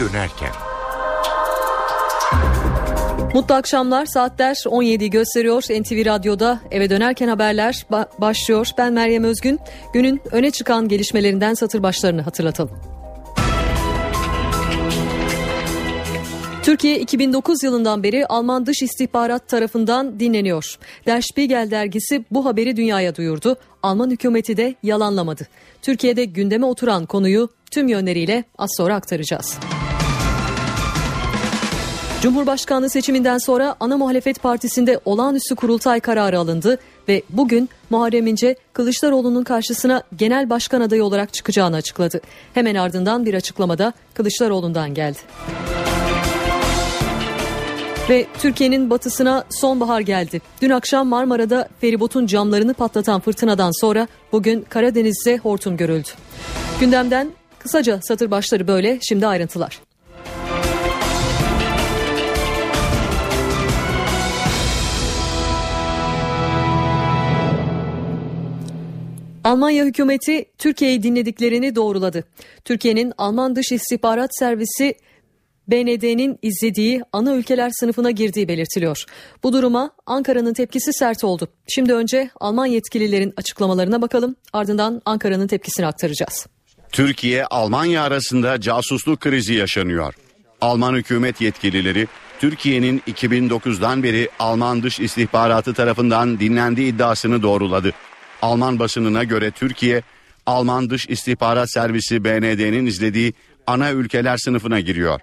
dönerken. Mutlu akşamlar. Saatler 17'yi gösteriyor. NTV Radyo'da eve dönerken haberler ba- başlıyor. Ben Meryem Özgün. Günün öne çıkan gelişmelerinden satır başlarını hatırlatalım. Türkiye 2009 yılından beri Alman dış istihbarat tarafından dinleniyor. Der Spiegel dergisi bu haberi dünyaya duyurdu. Alman hükümeti de yalanlamadı. Türkiye'de gündeme oturan konuyu tüm yönleriyle az sonra aktaracağız. Cumhurbaşkanlığı seçiminden sonra ana muhalefet partisinde olağanüstü kurultay kararı alındı ve bugün Muharrem İnce Kılıçdaroğlu'nun karşısına genel başkan adayı olarak çıkacağını açıkladı. Hemen ardından bir açıklamada Kılıçdaroğlu'ndan geldi. Ve Türkiye'nin batısına sonbahar geldi. Dün akşam Marmara'da feribotun camlarını patlatan fırtınadan sonra bugün Karadeniz'de hortum görüldü. Gündemden kısaca satır başları böyle, şimdi ayrıntılar. Almanya hükümeti Türkiye'yi dinlediklerini doğruladı. Türkiye'nin Alman Dış İstihbarat Servisi BND'nin izlediği ana ülkeler sınıfına girdiği belirtiliyor. Bu duruma Ankara'nın tepkisi sert oldu. Şimdi önce Alman yetkililerin açıklamalarına bakalım ardından Ankara'nın tepkisini aktaracağız. Türkiye Almanya arasında casusluk krizi yaşanıyor. Alman hükümet yetkilileri Türkiye'nin 2009'dan beri Alman dış istihbaratı tarafından dinlendiği iddiasını doğruladı. Alman basınına göre Türkiye Alman Dış İstihbarat Servisi BND'nin izlediği ana ülkeler sınıfına giriyor.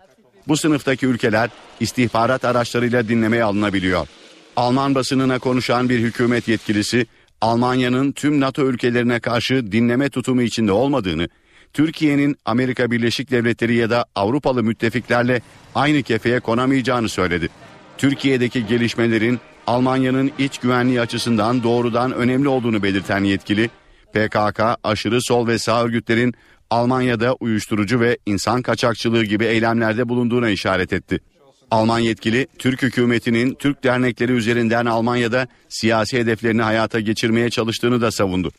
Bu sınıftaki ülkeler istihbarat araçlarıyla dinlemeye alınabiliyor. Alman basınına konuşan bir hükümet yetkilisi Almanya'nın tüm NATO ülkelerine karşı dinleme tutumu içinde olmadığını, Türkiye'nin Amerika Birleşik Devletleri ya da Avrupalı müttefiklerle aynı kefeye konamayacağını söyledi. Türkiye'deki gelişmelerin Almanya'nın iç güvenliği açısından doğrudan önemli olduğunu belirten yetkili, PKK, aşırı sol ve sağ örgütlerin Almanya'da uyuşturucu ve insan kaçakçılığı gibi eylemlerde bulunduğuna işaret etti. Alman yetkili, Türk hükümetinin Türk dernekleri üzerinden Almanya'da siyasi hedeflerini hayata geçirmeye çalıştığını da savundu.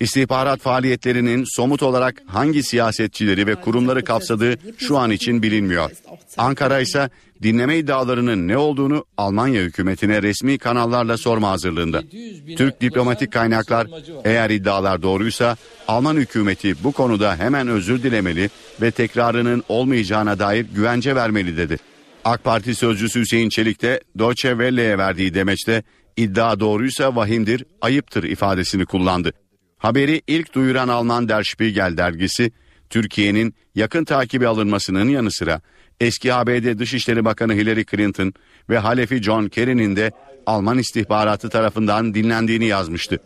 İstihbarat faaliyetlerinin somut olarak hangi siyasetçileri ve kurumları kapsadığı şu an için bilinmiyor. Ankara ise dinleme iddialarının ne olduğunu Almanya hükümetine resmi kanallarla sorma hazırlığında. Türk diplomatik kaynaklar eğer iddialar doğruysa Alman hükümeti bu konuda hemen özür dilemeli ve tekrarının olmayacağına dair güvence vermeli dedi. AK Parti sözcüsü Hüseyin Çelik de Deutsche Welle'ye verdiği demeçte iddia doğruysa vahimdir, ayıptır ifadesini kullandı. Haberi ilk duyuran Alman Der Spiegel dergisi, Türkiye'nin yakın takibi alınmasının yanı sıra eski ABD Dışişleri Bakanı Hillary Clinton ve halefi John Kerry'nin de Alman istihbaratı tarafından dinlendiğini yazmıştı.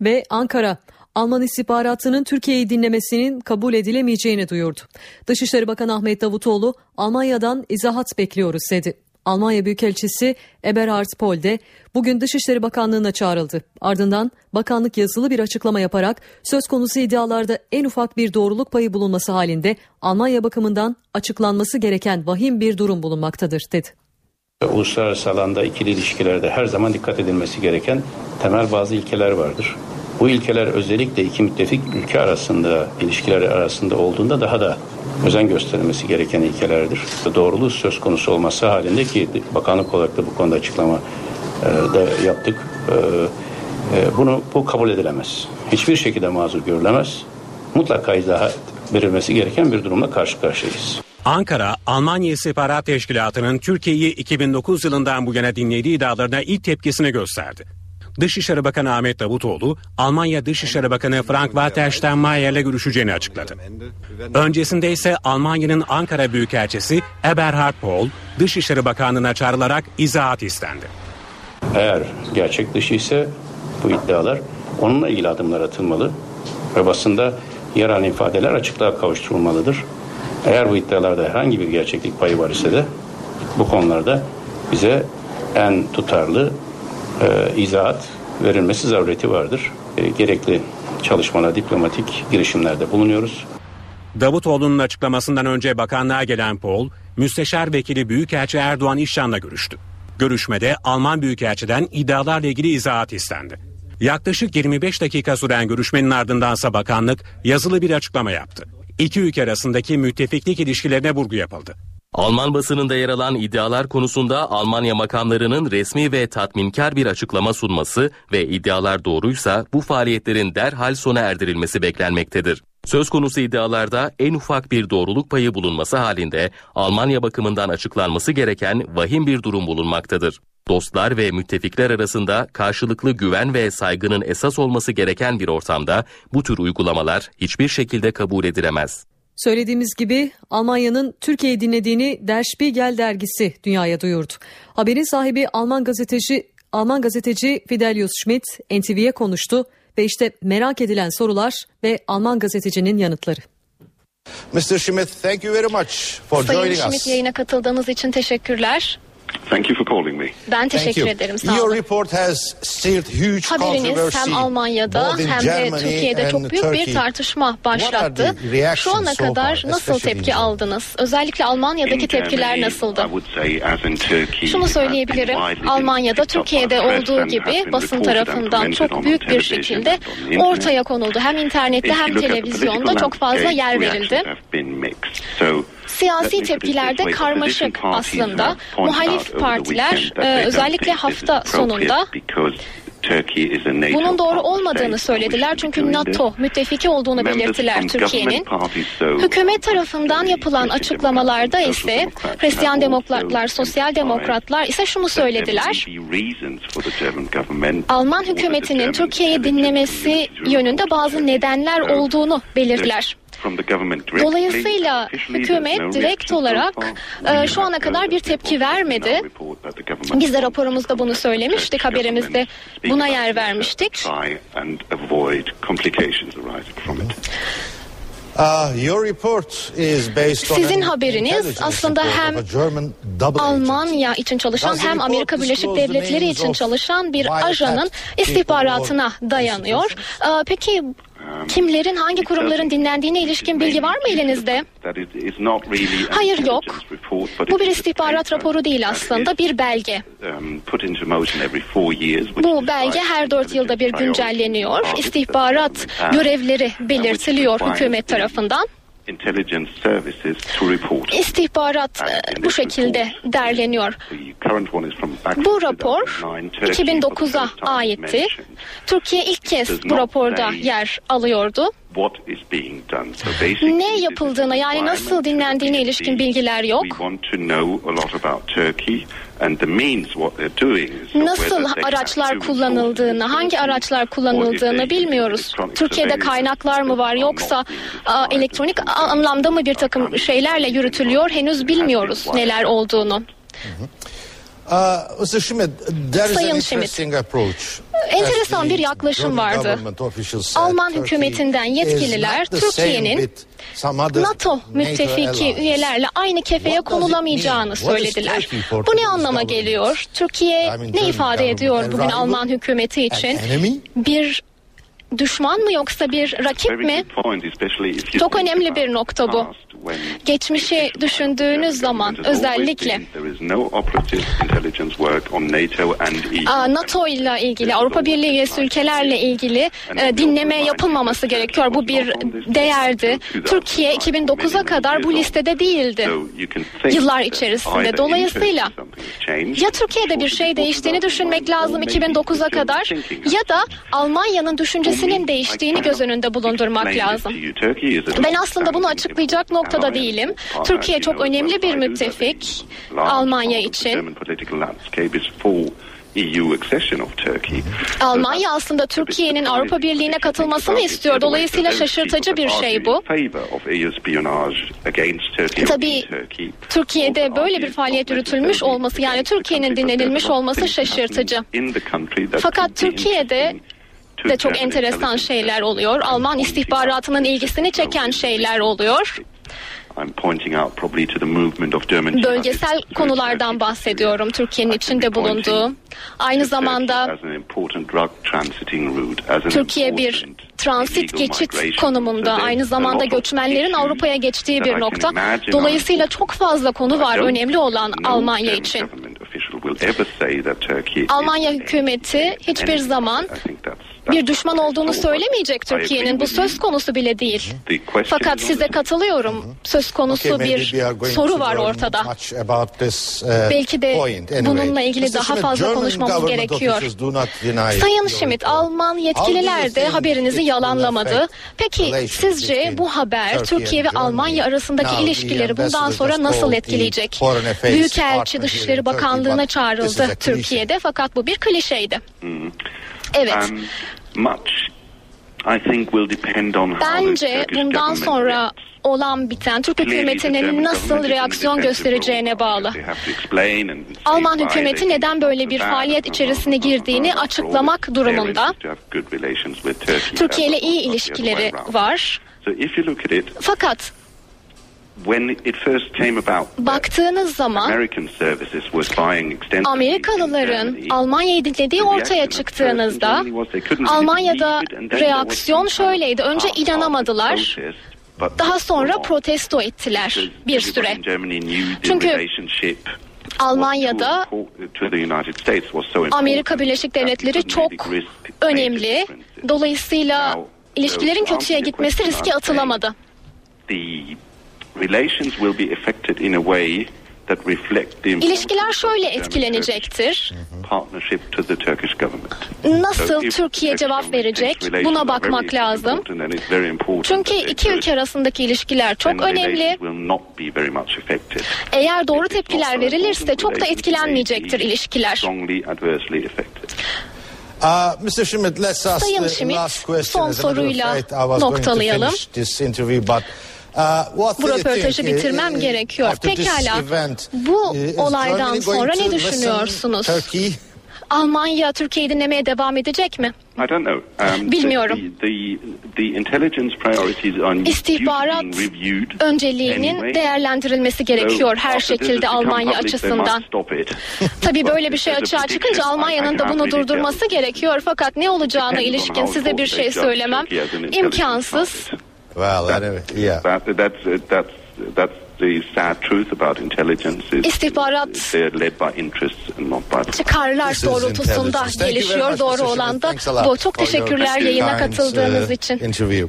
Ve Ankara, Alman istihbaratının Türkiye'yi dinlemesinin kabul edilemeyeceğini duyurdu. Dışişleri Bakanı Ahmet Davutoğlu, Almanya'dan izahat bekliyoruz dedi. Almanya Büyükelçisi Eberhard Pohl de bugün Dışişleri Bakanlığı'na çağrıldı. Ardından bakanlık yazılı bir açıklama yaparak söz konusu iddialarda en ufak bir doğruluk payı bulunması halinde Almanya bakımından açıklanması gereken vahim bir durum bulunmaktadır dedi. Uluslararası alanda ikili ilişkilerde her zaman dikkat edilmesi gereken temel bazı ilkeler vardır. Bu ilkeler özellikle iki müttefik ülke arasında, ilişkiler arasında olduğunda daha da özen gösterilmesi gereken ilkelerdir. Doğruluğu söz konusu olması halinde ki bakanlık olarak da bu konuda açıklama e, da yaptık. E, e, bunu bu kabul edilemez. Hiçbir şekilde mazur görülemez. Mutlaka izahat verilmesi gereken bir durumla karşı karşıyayız. Ankara, Almanya İstihbarat Teşkilatı'nın Türkiye'yi 2009 yılından bu yana dinlediği iddialarına ilk tepkisini gösterdi. Dışişleri Bakanı Ahmet Davutoğlu, Almanya Dışişleri Bakanı Frank-Walter Steinmeier'le görüşeceğini açıkladı. Öncesinde ise Almanya'nın Ankara Büyükelçisi Eberhard Pohl, Dışişleri Bakanlığı'na çağrılarak izahat istendi. Eğer gerçek dışı ise bu iddialar onunla ilgili adımlar atılmalı ve basında yer alan ifadeler açıklığa kavuşturulmalıdır. Eğer bu iddialarda herhangi bir gerçeklik payı var ise de bu konularda bize en tutarlı e, izahat verilmesi zarureti vardır. E, gerekli çalışmalar, diplomatik girişimlerde bulunuyoruz. Davutoğlu'nun açıklamasından önce bakanlığa gelen Pol, Müsteşar Vekili Büyükelçi Erdoğan İşcan'la görüştü. Görüşmede Alman Büyükelçiden iddialarla ilgili izahat istendi. Yaklaşık 25 dakika süren görüşmenin ardındansa bakanlık yazılı bir açıklama yaptı. İki ülke arasındaki müttefiklik ilişkilerine vurgu yapıldı. Alman basınında yer alan iddialar konusunda Almanya makamlarının resmi ve tatminkar bir açıklama sunması ve iddialar doğruysa bu faaliyetlerin derhal sona erdirilmesi beklenmektedir. Söz konusu iddialarda en ufak bir doğruluk payı bulunması halinde Almanya bakımından açıklanması gereken vahim bir durum bulunmaktadır. Dostlar ve müttefikler arasında karşılıklı güven ve saygının esas olması gereken bir ortamda bu tür uygulamalar hiçbir şekilde kabul edilemez. Söylediğimiz gibi Almanya'nın Türkiye'yi dinlediğini Der Spiegel dergisi dünyaya duyurdu. Haberin sahibi Alman gazeteci Alman gazeteci Fidelius Schmidt NTV'ye konuştu ve işte merak edilen sorular ve Alman gazetecinin yanıtları. Mr. Schmidt, thank you very much for Sayın joining Schmidt us. yayına katıldığınız için teşekkürler. Thank you for calling me. Ben Thank teşekkür you. ederim sağ Your olun. report has stirred huge Haberiniz controversy hem Almanya'da hem de Türkiye'de çok büyük Turkey. bir are başlattı. Şu ana kadar nasıl tepki Germany? aldınız? Özellikle Almanya'daki tepkiler nasıldı? Şunu söyleyebilirim. Almanya'da Türkiye'de olduğu gibi basın tarafından çok büyük bir şekilde ortaya konuldu. Hem internette hem televizyonda çok fazla yer verildi. Siyasi tepkiler de karmaşık aslında. Muhalif partiler e, özellikle hafta sonunda bunun doğru olmadığını söylediler çünkü NATO müttefiki olduğunu belirttiler Türkiye'nin. Hükümet tarafından yapılan açıklamalarda ise Hristiyan demokratlar, sosyal demokratlar ise şunu söylediler. Alman hükümetinin Türkiye'yi dinlemesi yönünde bazı nedenler olduğunu belirttiler. Dolayısıyla hükümet direkt olarak e, şu ana kadar bir tepki vermedi. Biz de raporumuzda bunu söylemiştik, haberimizde buna yer vermiştik. Uh, on Sizin haberiniz aslında hem. Almanya için çalışan hem Amerika Birleşik Devletleri için çalışan bir ajanın istihbaratına or dayanıyor. Ee, Peki kimlerin, hangi kurumların dinlendiğine ilişkin bilgi var mı elinizde? Hayır, yok. Bu bir istihbarat raporu değil aslında, bir belge. um, Bu belge her dört yılda bir güncelleniyor. İstihbarat görevleri belirtiliyor hükümet tarafından. Intelligence services to report. İstihbarat e, bu şekilde derleniyor. Bu rapor 2009'a aitti. Türkiye ilk kez bu raporda yer alıyordu. Ne yapıldığına yani nasıl dinlendiğine ilişkin bilgiler yok. Nasıl araçlar kullanıldığını, hangi araçlar kullanıldığını bilmiyoruz. Türkiye'de kaynaklar mı var yoksa a, elektronik anlamda mı bir takım şeylerle yürütülüyor henüz bilmiyoruz neler olduğunu. Uh, Mr. Schmidt, there is an Sayın Schmidt, interesting approach. enteresan bir yaklaşım vardı. Alman hükümetinden yetkililer Türkiye'nin NATO müttefiki üyelerle aynı kefeye konulamayacağını söylediler. Bu ne anlama geliyor? Türkiye ne ifade ediyor bugün Alman hükümeti için? Bir düşman mı yoksa bir rakip mi? Çok önemli bir nokta bu. Geçmişi düşündüğünüz zaman özellikle Aa, NATO ile ilgili Avrupa Birliği üyesi ülkelerle ilgili e, dinleme yapılmaması gerekiyor. Bu bir değerdi. Türkiye 2009'a kadar bu listede değildi. Yıllar içerisinde. Dolayısıyla ya Türkiye'de bir şey değiştiğini düşünmek lazım 2009'a kadar ya da Almanya'nın düşüncesinin değiştiğini göz önünde bulundurmak lazım. Ben aslında bunu açıklayacak noktada değilim. Türkiye çok önemli bir müttefik Almanya için. Almanya aslında Türkiye'nin Avrupa Birliği'ne katılmasını istiyor. Dolayısıyla şaşırtıcı bir şey bu. Tabii Türkiye'de böyle bir faaliyet yürütülmüş olması yani Türkiye'nin dinlenilmiş olması şaşırtıcı. Fakat Türkiye'de de çok enteresan şeyler oluyor. Alman istihbaratının ilgisini çeken şeyler oluyor. Bölgesel konulardan bahsediyorum Türkiye'nin içinde bulunduğu. Aynı zamanda Türkiye bir transit geçit konumunda aynı zamanda göçmenlerin Avrupa'ya geçtiği bir nokta. Dolayısıyla çok fazla konu var önemli olan Almanya için. Almanya hükümeti hiçbir zaman bir düşman olduğunu söylemeyecek Türkiye'nin. Bu söz konusu bile değil. Fakat size katılıyorum. Söz konusu bir soru var ortada. Uh, Belki de bununla ilgili daha fazla konuşmamız gerekiyor. Sayın Schmidt, Alman yetkililer de haberinizi yalanlamadı. Peki sizce bu haber Türkiye ve Almanya arasındaki ilişkileri bundan sonra nasıl etkileyecek? Büyükelçi Dışişleri Bakanlığı'na çağrıldı Türkiye'de fakat bu bir klişeydi. Evet. Um, Bence bundan sonra olan biten Türk hükümetinin nasıl reaksiyon göstereceğine bağlı. Alman hükümeti neden böyle bir faaliyet içerisine girdiğini açıklamak durumunda. Türkiye ile iyi ilişkileri var. Fakat Baktığınız zaman Amerikalıların Almanya'yı dinlediği ortaya çıktığınızda Almanya'da reaksiyon şöyleydi. Önce inanamadılar. Daha sonra protesto ettiler bir süre. Çünkü Almanya'da Amerika Birleşik Devletleri çok önemli. Dolayısıyla ilişkilerin kötüye gitmesi riske atılamadı. İlişkiler şöyle etkilenecektir. Nasıl Türkiye cevap verecek buna bakmak lazım. Çünkü iki ülke arasındaki ilişkiler çok önemli. Eğer doğru tepkiler verilirse çok da etkilenmeyecektir ilişkiler. Uh, Sayın Schmidt, son soruyla noktalayalım. Uh, bu röportajı bitirmem gerekiyor. Pekala bu olaydan sonra ne düşünüyorsunuz? Almanya Türkiye'yi dinlemeye devam edecek mi? Um, Bilmiyorum. İstihbarat önceliğinin değerlendirilmesi gerekiyor her şekilde Almanya açısından. Tabii böyle bir şey açığa çıkınca Almanya'nın da bunu durdurması gerekiyor. Fakat ne olacağına ilişkin size bir şey söylemem imkansız. Well, anyway, yeah. That, that's, that's, that's the sad truth about intelligence is İstihbarat they're led by interests and not by çıkarlar doğrultusunda gelişiyor. Doğru olan da bu. Çok teşekkürler yayına katıldığınız uh, için. Interview.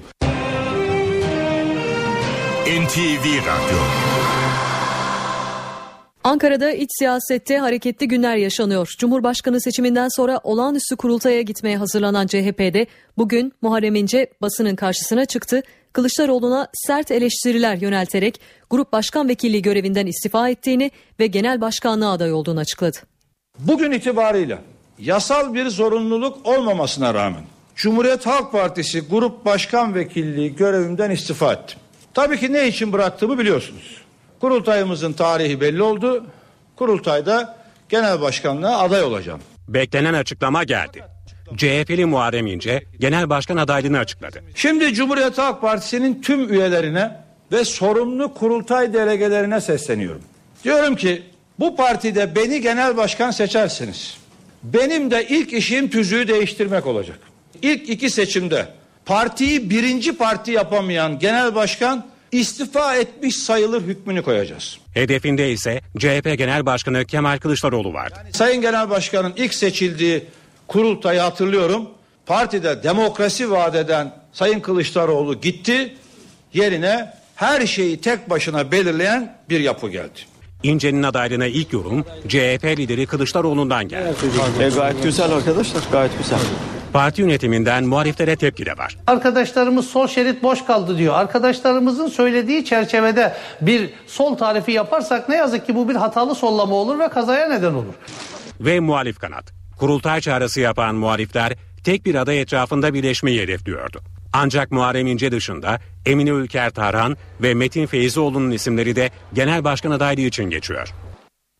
NTV Radyo Ankara'da iç siyasette hareketli günler yaşanıyor. Cumhurbaşkanı seçiminden sonra olağanüstü kurultaya gitmeye hazırlanan CHP'de bugün Muharrem İnce basının karşısına çıktı Kılıçdaroğlu'na sert eleştiriler yönelterek grup başkan vekilliği görevinden istifa ettiğini ve genel başkanlığa aday olduğunu açıkladı. Bugün itibarıyla yasal bir zorunluluk olmamasına rağmen Cumhuriyet Halk Partisi grup başkan vekilliği görevimden istifa ettim. Tabii ki ne için bıraktığımı biliyorsunuz. Kurultayımızın tarihi belli oldu. Kurultayda genel başkanlığa aday olacağım. Beklenen açıklama geldi. CHP'li Muharrem İnce genel başkan adaylığını açıkladı. Şimdi Cumhuriyet Halk Partisi'nin tüm üyelerine ve sorumlu kurultay delegelerine sesleniyorum. Diyorum ki bu partide beni genel başkan seçersiniz. Benim de ilk işim tüzüğü değiştirmek olacak. İlk iki seçimde partiyi birinci parti yapamayan genel başkan istifa etmiş sayılır hükmünü koyacağız. Hedefinde ise CHP Genel Başkanı Kemal Kılıçdaroğlu vardı. Sayın Genel Başkan'ın ilk seçildiği kurultayı hatırlıyorum. Partide demokrasi vaat eden Sayın Kılıçdaroğlu gitti. Yerine her şeyi tek başına belirleyen bir yapı geldi. İnce'nin adaylığına ilk yorum CHP lideri Kılıçdaroğlu'ndan geldi. E, gayet güzel arkadaşlar gayet güzel. Parti yönetiminden muhaliflere tepki de var. Arkadaşlarımız sol şerit boş kaldı diyor. Arkadaşlarımızın söylediği çerçevede bir sol tarifi yaparsak ne yazık ki bu bir hatalı sollama olur ve kazaya neden olur. Ve muhalif kanat. Kurultay çağrısı yapan muhalifler tek bir aday etrafında birleşmeyi hedefliyordu. Ancak Muharrem İnce dışında Emine Ülker Tarhan ve Metin Feyzioğlu'nun isimleri de genel başkan adaylığı için geçiyor.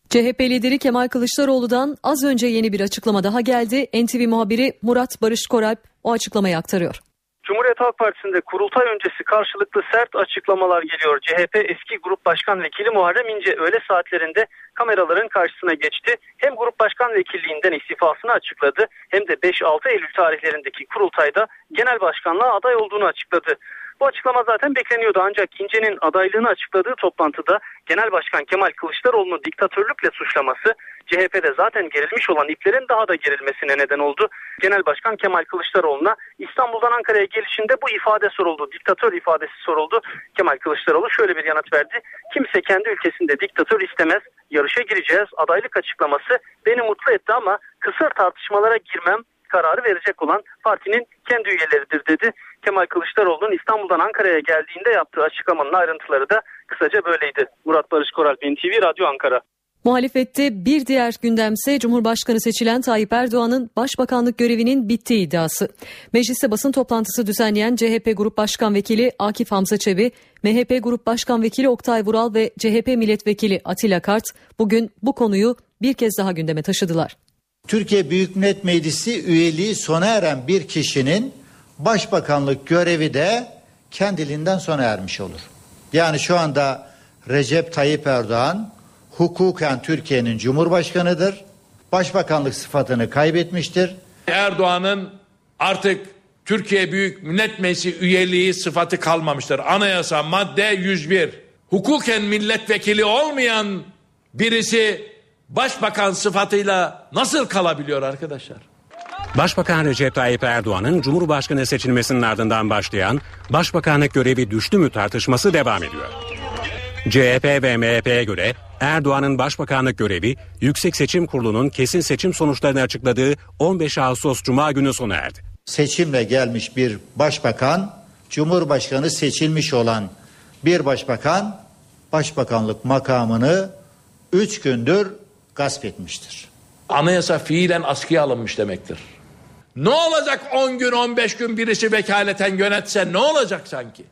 CHP lideri Kemal Kılıçdaroğlu'dan az önce yeni bir açıklama daha geldi. NTV muhabiri Murat Barış Koralp o açıklamayı aktarıyor. Cumhuriyet Halk Partisi'nde kurultay öncesi karşılıklı sert açıklamalar geliyor. CHP eski grup başkan vekili Muharrem İnce öğle saatlerinde kameraların karşısına geçti. Hem grup başkan vekilliğinden istifasını açıkladı hem de 5-6 Eylül tarihlerindeki kurultayda genel başkanlığa aday olduğunu açıkladı. Bu açıklama zaten bekleniyordu ancak İnce'nin adaylığını açıkladığı toplantıda Genel Başkan Kemal Kılıçdaroğlu'nu diktatörlükle suçlaması CHP'de zaten gerilmiş olan iplerin daha da gerilmesine neden oldu. Genel Başkan Kemal Kılıçdaroğlu'na İstanbul'dan Ankara'ya gelişinde bu ifade soruldu. Diktatör ifadesi soruldu. Kemal Kılıçdaroğlu şöyle bir yanıt verdi. Kimse kendi ülkesinde diktatör istemez. Yarışa gireceğiz. Adaylık açıklaması beni mutlu etti ama kısır tartışmalara girmem kararı verecek olan partinin kendi üyeleridir dedi. Kemal Kılıçdaroğlu'nun İstanbul'dan Ankara'ya geldiğinde yaptığı açıklamanın ayrıntıları da kısaca böyleydi. Murat Barış Koral, NTV Radyo Ankara. Muhalefette bir diğer gündemse Cumhurbaşkanı seçilen Tayyip Erdoğan'ın başbakanlık görevinin bittiği iddiası. Mecliste basın toplantısı düzenleyen CHP Grup Başkan Vekili Akif Hamza Çebi, MHP Grup Başkan Vekili Oktay Vural ve CHP Milletvekili Atilla Kart bugün bu konuyu bir kez daha gündeme taşıdılar. Türkiye Büyük Millet Meclisi üyeliği sona eren bir kişinin başbakanlık görevi de kendiliğinden sona ermiş olur. Yani şu anda Recep Tayyip Erdoğan hukuken Türkiye'nin cumhurbaşkanıdır. Başbakanlık sıfatını kaybetmiştir. Erdoğan'ın artık Türkiye Büyük Millet Meclisi üyeliği sıfatı kalmamıştır. Anayasa madde 101. Hukuken milletvekili olmayan birisi başbakan sıfatıyla nasıl kalabiliyor arkadaşlar? Başbakan Recep Tayyip Erdoğan'ın Cumhurbaşkanı seçilmesinin ardından başlayan başbakanlık görevi düştü mü tartışması devam ediyor. CHP ve MHP'ye göre Erdoğan'ın başbakanlık görevi Yüksek Seçim Kurulu'nun kesin seçim sonuçlarını açıkladığı 15 Ağustos Cuma günü sona erdi. Seçimle gelmiş bir başbakan, Cumhurbaşkanı seçilmiş olan bir başbakan başbakanlık makamını 3 gündür gasp etmiştir. Anayasa fiilen askıya alınmış demektir. Ne olacak 10 gün 15 gün birisi vekaleten yönetse ne olacak sanki?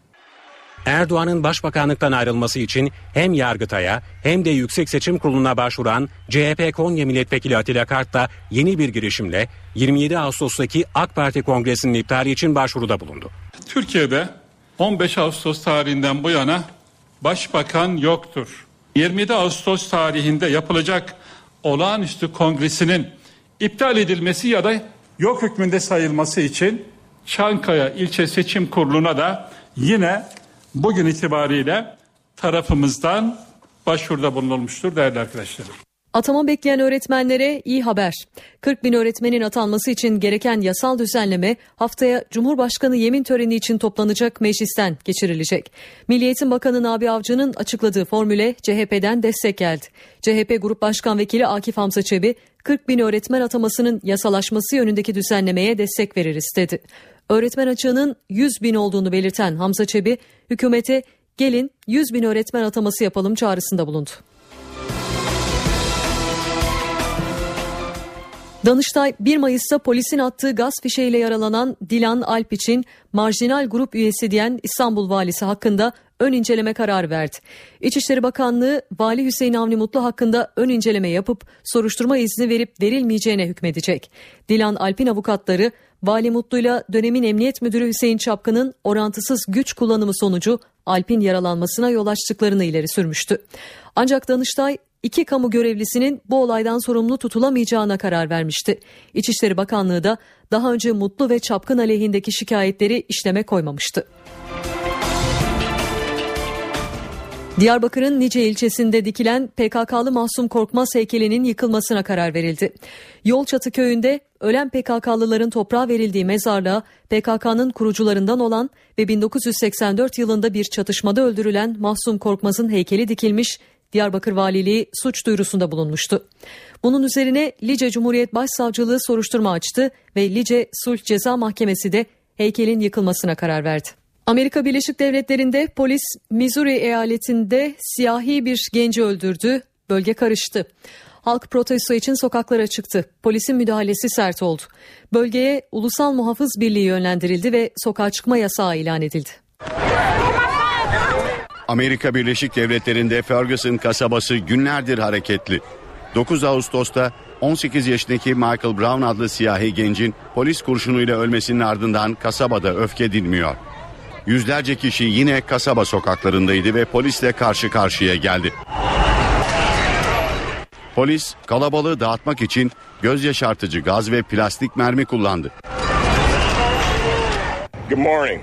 Erdoğan'ın başbakanlıktan ayrılması için hem Yargıtay'a hem de Yüksek Seçim Kurulu'na başvuran CHP Konya Milletvekili Atilla Kart da yeni bir girişimle 27 Ağustos'taki AK Parti Kongresi'nin iptali için başvuruda bulundu. Türkiye'de 15 Ağustos tarihinden bu yana başbakan yoktur. 27 Ağustos tarihinde yapılacak olağanüstü kongresinin iptal edilmesi ya da yok hükmünde sayılması için Çankaya İlçe Seçim Kurulu'na da yine bugün itibariyle tarafımızdan başvuruda bulunulmuştur değerli arkadaşlarım. Atama bekleyen öğretmenlere iyi haber. 40 bin öğretmenin atanması için gereken yasal düzenleme haftaya Cumhurbaşkanı yemin töreni için toplanacak meclisten geçirilecek. Milli Eğitim Bakanı Nabi Avcı'nın açıkladığı formüle CHP'den destek geldi. CHP Grup Başkan Vekili Akif Hamza Çebi 40 bin öğretmen atamasının yasalaşması yönündeki düzenlemeye destek verir istedi. Öğretmen açığının 100 bin olduğunu belirten Hamza Çebi hükümete gelin 100 bin öğretmen ataması yapalım çağrısında bulundu. Danıştay 1 Mayıs'ta polisin attığı gaz fişeğiyle yaralanan Dilan Alp için marjinal grup üyesi diyen İstanbul valisi hakkında ön inceleme kararı verdi. İçişleri Bakanlığı Vali Hüseyin Avni Mutlu hakkında ön inceleme yapıp soruşturma izni verip verilmeyeceğine hükmedecek. Dilan Alp'in avukatları Vali Mutlu'yla dönemin Emniyet Müdürü Hüseyin Çapkın'ın orantısız güç kullanımı sonucu Alp'in yaralanmasına yol açtıklarını ileri sürmüştü. Ancak Danıştay iki kamu görevlisinin bu olaydan sorumlu tutulamayacağına karar vermişti. İçişleri Bakanlığı da daha önce Mutlu ve Çapkın aleyhindeki şikayetleri işleme koymamıştı. Diyarbakır'ın Nice ilçesinde dikilen PKK'lı Mahsum Korkmaz heykelinin yıkılmasına karar verildi. Yolçatı köyünde ölen PKK'lıların toprağa verildiği mezarlığa PKK'nın kurucularından olan ve 1984 yılında bir çatışmada öldürülen Mahsum Korkmaz'ın heykeli dikilmiş Diyarbakır Valiliği suç duyurusunda bulunmuştu. Bunun üzerine Lice Cumhuriyet Başsavcılığı soruşturma açtı ve Lice Sulh Ceza Mahkemesi de heykelin yıkılmasına karar verdi. Amerika Birleşik Devletleri'nde polis Missouri eyaletinde siyahi bir genci öldürdü. Bölge karıştı. Halk protesto için sokaklara çıktı. Polisin müdahalesi sert oldu. Bölgeye Ulusal Muhafız Birliği yönlendirildi ve sokağa çıkma yasağı ilan edildi. Amerika Birleşik Devletleri'nde Ferguson kasabası günlerdir hareketli. 9 Ağustos'ta 18 yaşındaki Michael Brown adlı siyahi gencin polis kurşunuyla ölmesinin ardından kasabada öfke dinmiyor. Yüzlerce kişi yine kasaba sokaklarındaydı ve polisle karşı karşıya geldi. Polis kalabalığı dağıtmak için göz yaşartıcı gaz ve plastik mermi kullandı. Good morning.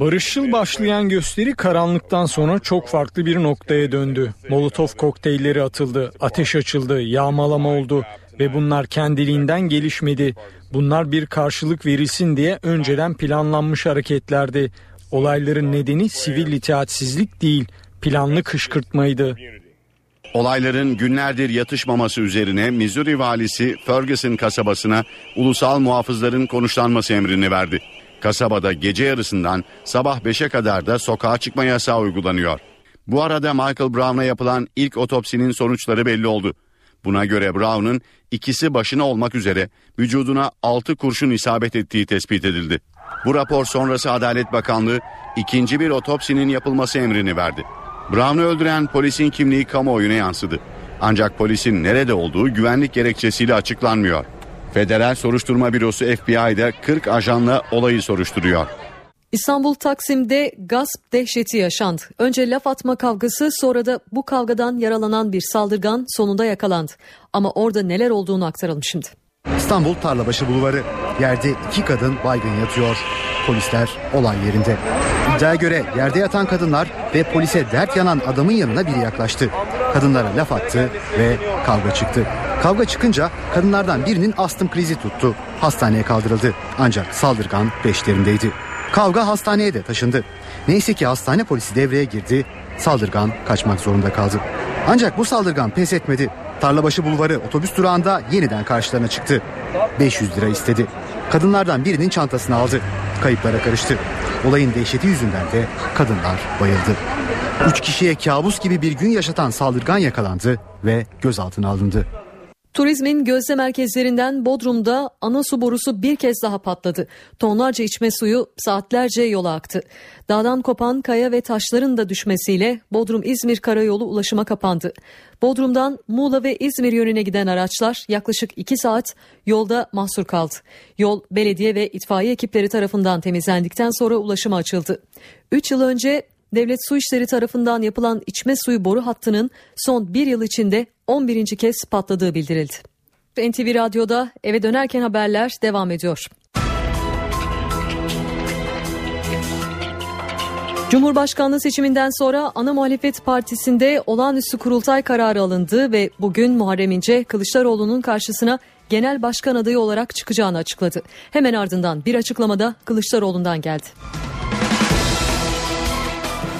Barışçıl başlayan gösteri karanlıktan sonra çok farklı bir noktaya döndü. Molotov kokteylleri atıldı, ateş açıldı, yağmalama oldu ve bunlar kendiliğinden gelişmedi. Bunlar bir karşılık verilsin diye önceden planlanmış hareketlerdi. Olayların nedeni sivil itaatsizlik değil, planlı kışkırtmaydı. Olayların günlerdir yatışmaması üzerine Missouri valisi Ferguson kasabasına ulusal muhafızların konuşlanması emrini verdi. Kasabada gece yarısından sabah 5'e kadar da sokağa çıkma yasağı uygulanıyor. Bu arada Michael Brown'a yapılan ilk otopsinin sonuçları belli oldu. Buna göre Brown'un ikisi başına olmak üzere vücuduna 6 kurşun isabet ettiği tespit edildi. Bu rapor sonrası Adalet Bakanlığı ikinci bir otopsinin yapılması emrini verdi. Brown'u öldüren polisin kimliği kamuoyuna yansıdı. Ancak polisin nerede olduğu güvenlik gerekçesiyle açıklanmıyor. Federal Soruşturma Bürosu FBI'de 40 ajanla olayı soruşturuyor. İstanbul Taksim'de gasp dehşeti yaşandı. Önce laf atma kavgası sonra da bu kavgadan yaralanan bir saldırgan sonunda yakalandı. Ama orada neler olduğunu aktaralım şimdi. İstanbul Tarlabaşı Bulvarı. Yerde iki kadın baygın yatıyor. Polisler olay yerinde. İddiaya göre yerde yatan kadınlar ve polise dert yanan adamın yanına biri yaklaştı. Kadınlara laf attı ve kavga çıktı. Kavga çıkınca kadınlardan birinin astım krizi tuttu. Hastaneye kaldırıldı. Ancak saldırgan peşlerindeydi. Kavga hastaneye de taşındı. Neyse ki hastane polisi devreye girdi. Saldırgan kaçmak zorunda kaldı. Ancak bu saldırgan pes etmedi. Tarlabaşı Bulvarı otobüs durağında yeniden karşılarına çıktı. 500 lira istedi. Kadınlardan birinin çantasını aldı. Kayıplara karıştı. Olayın dehşeti yüzünden de kadınlar bayıldı. Üç kişiye kabus gibi bir gün yaşatan saldırgan yakalandı ve gözaltına alındı. Turizmin gözde merkezlerinden Bodrum'da ana su borusu bir kez daha patladı. Tonlarca içme suyu saatlerce yola aktı. Dağdan kopan kaya ve taşların da düşmesiyle Bodrum-İzmir karayolu ulaşıma kapandı. Bodrum'dan Muğla ve İzmir yönüne giden araçlar yaklaşık 2 saat yolda mahsur kaldı. Yol belediye ve itfaiye ekipleri tarafından temizlendikten sonra ulaşıma açıldı. 3 yıl önce Devlet Su İşleri tarafından yapılan içme suyu boru hattının son bir yıl içinde 11. kez patladığı bildirildi. NTV Radyo'da eve dönerken haberler devam ediyor. Cumhurbaşkanlığı seçiminden sonra ana muhalefet partisinde olağanüstü kurultay kararı alındı ve bugün Muharrem İnce Kılıçdaroğlu'nun karşısına genel başkan adayı olarak çıkacağını açıkladı. Hemen ardından bir açıklamada Kılıçdaroğlu'ndan geldi.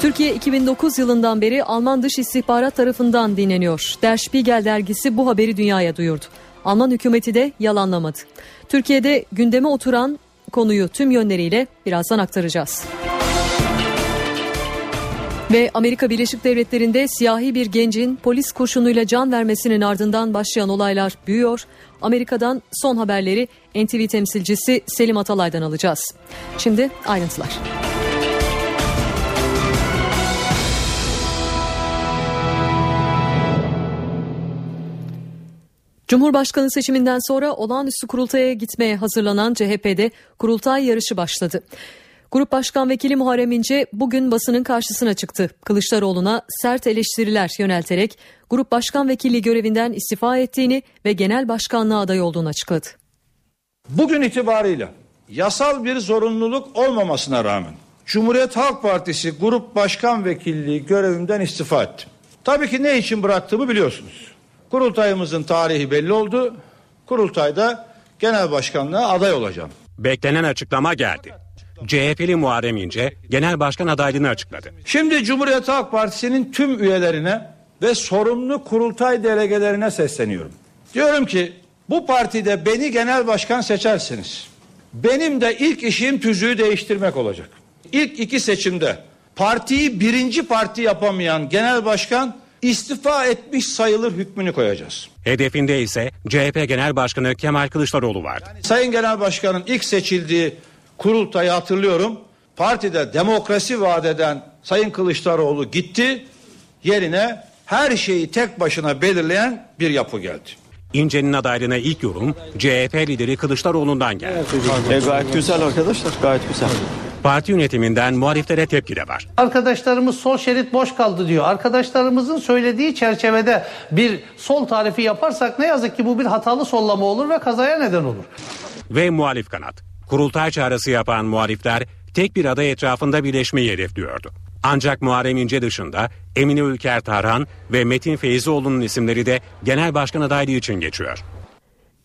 Türkiye 2009 yılından beri Alman dış istihbarat tarafından dinleniyor. Der Spiegel dergisi bu haberi dünyaya duyurdu. Alman hükümeti de yalanlamadı. Türkiye'de gündeme oturan konuyu tüm yönleriyle birazdan aktaracağız. Ve Amerika Birleşik Devletleri'nde siyahi bir gencin polis kurşunuyla can vermesinin ardından başlayan olaylar büyüyor. Amerika'dan son haberleri NTV temsilcisi Selim Atalay'dan alacağız. Şimdi ayrıntılar. Cumhurbaşkanı seçiminden sonra olağanüstü kurultaya gitmeye hazırlanan CHP'de kurultay yarışı başladı. Grup Başkan Vekili Muharrem İnce bugün basının karşısına çıktı. Kılıçdaroğlu'na sert eleştiriler yönelterek Grup Başkan Vekili görevinden istifa ettiğini ve genel başkanlığa aday olduğunu açıkladı. Bugün itibarıyla yasal bir zorunluluk olmamasına rağmen Cumhuriyet Halk Partisi Grup Başkan Vekilliği görevimden istifa ettim. Tabii ki ne için bıraktığımı biliyorsunuz. Kurultayımızın tarihi belli oldu. Kurultayda genel başkanlığa aday olacağım. Beklenen açıklama geldi. CHP'li Muharrem İnce genel başkan adaylığını açıkladı. Şimdi Cumhuriyet Halk Partisi'nin tüm üyelerine ve sorumlu kurultay delegelerine sesleniyorum. Diyorum ki bu partide beni genel başkan seçersiniz. Benim de ilk işim tüzüğü değiştirmek olacak. İlk iki seçimde partiyi birinci parti yapamayan genel başkan istifa etmiş sayılır hükmünü koyacağız. Hedefinde ise CHP Genel Başkanı Kemal Kılıçdaroğlu vardı. Yani Sayın Genel Başkan'ın ilk seçildiği kurultayı hatırlıyorum. Partide demokrasi vaat eden Sayın Kılıçdaroğlu gitti. Yerine her şeyi tek başına belirleyen bir yapı geldi. İnce'nin adaylığına ilk yorum CHP lideri Kılıçdaroğlu'ndan geldi. E, gayet güzel arkadaşlar gayet güzel. Parti yönetiminden muhaliflere tepki de var. Arkadaşlarımız sol şerit boş kaldı diyor. Arkadaşlarımızın söylediği çerçevede bir sol tarifi yaparsak ne yazık ki bu bir hatalı sollama olur ve kazaya neden olur. Ve muhalif kanat. kurultay çağrısı yapan muhalifler tek bir aday etrafında birleşmeyi hedefliyordu. Ancak Muharrem İnce dışında Emine Ülker Tarhan ve Metin Feyzioğlu'nun isimleri de genel başkan adaylığı için geçiyor.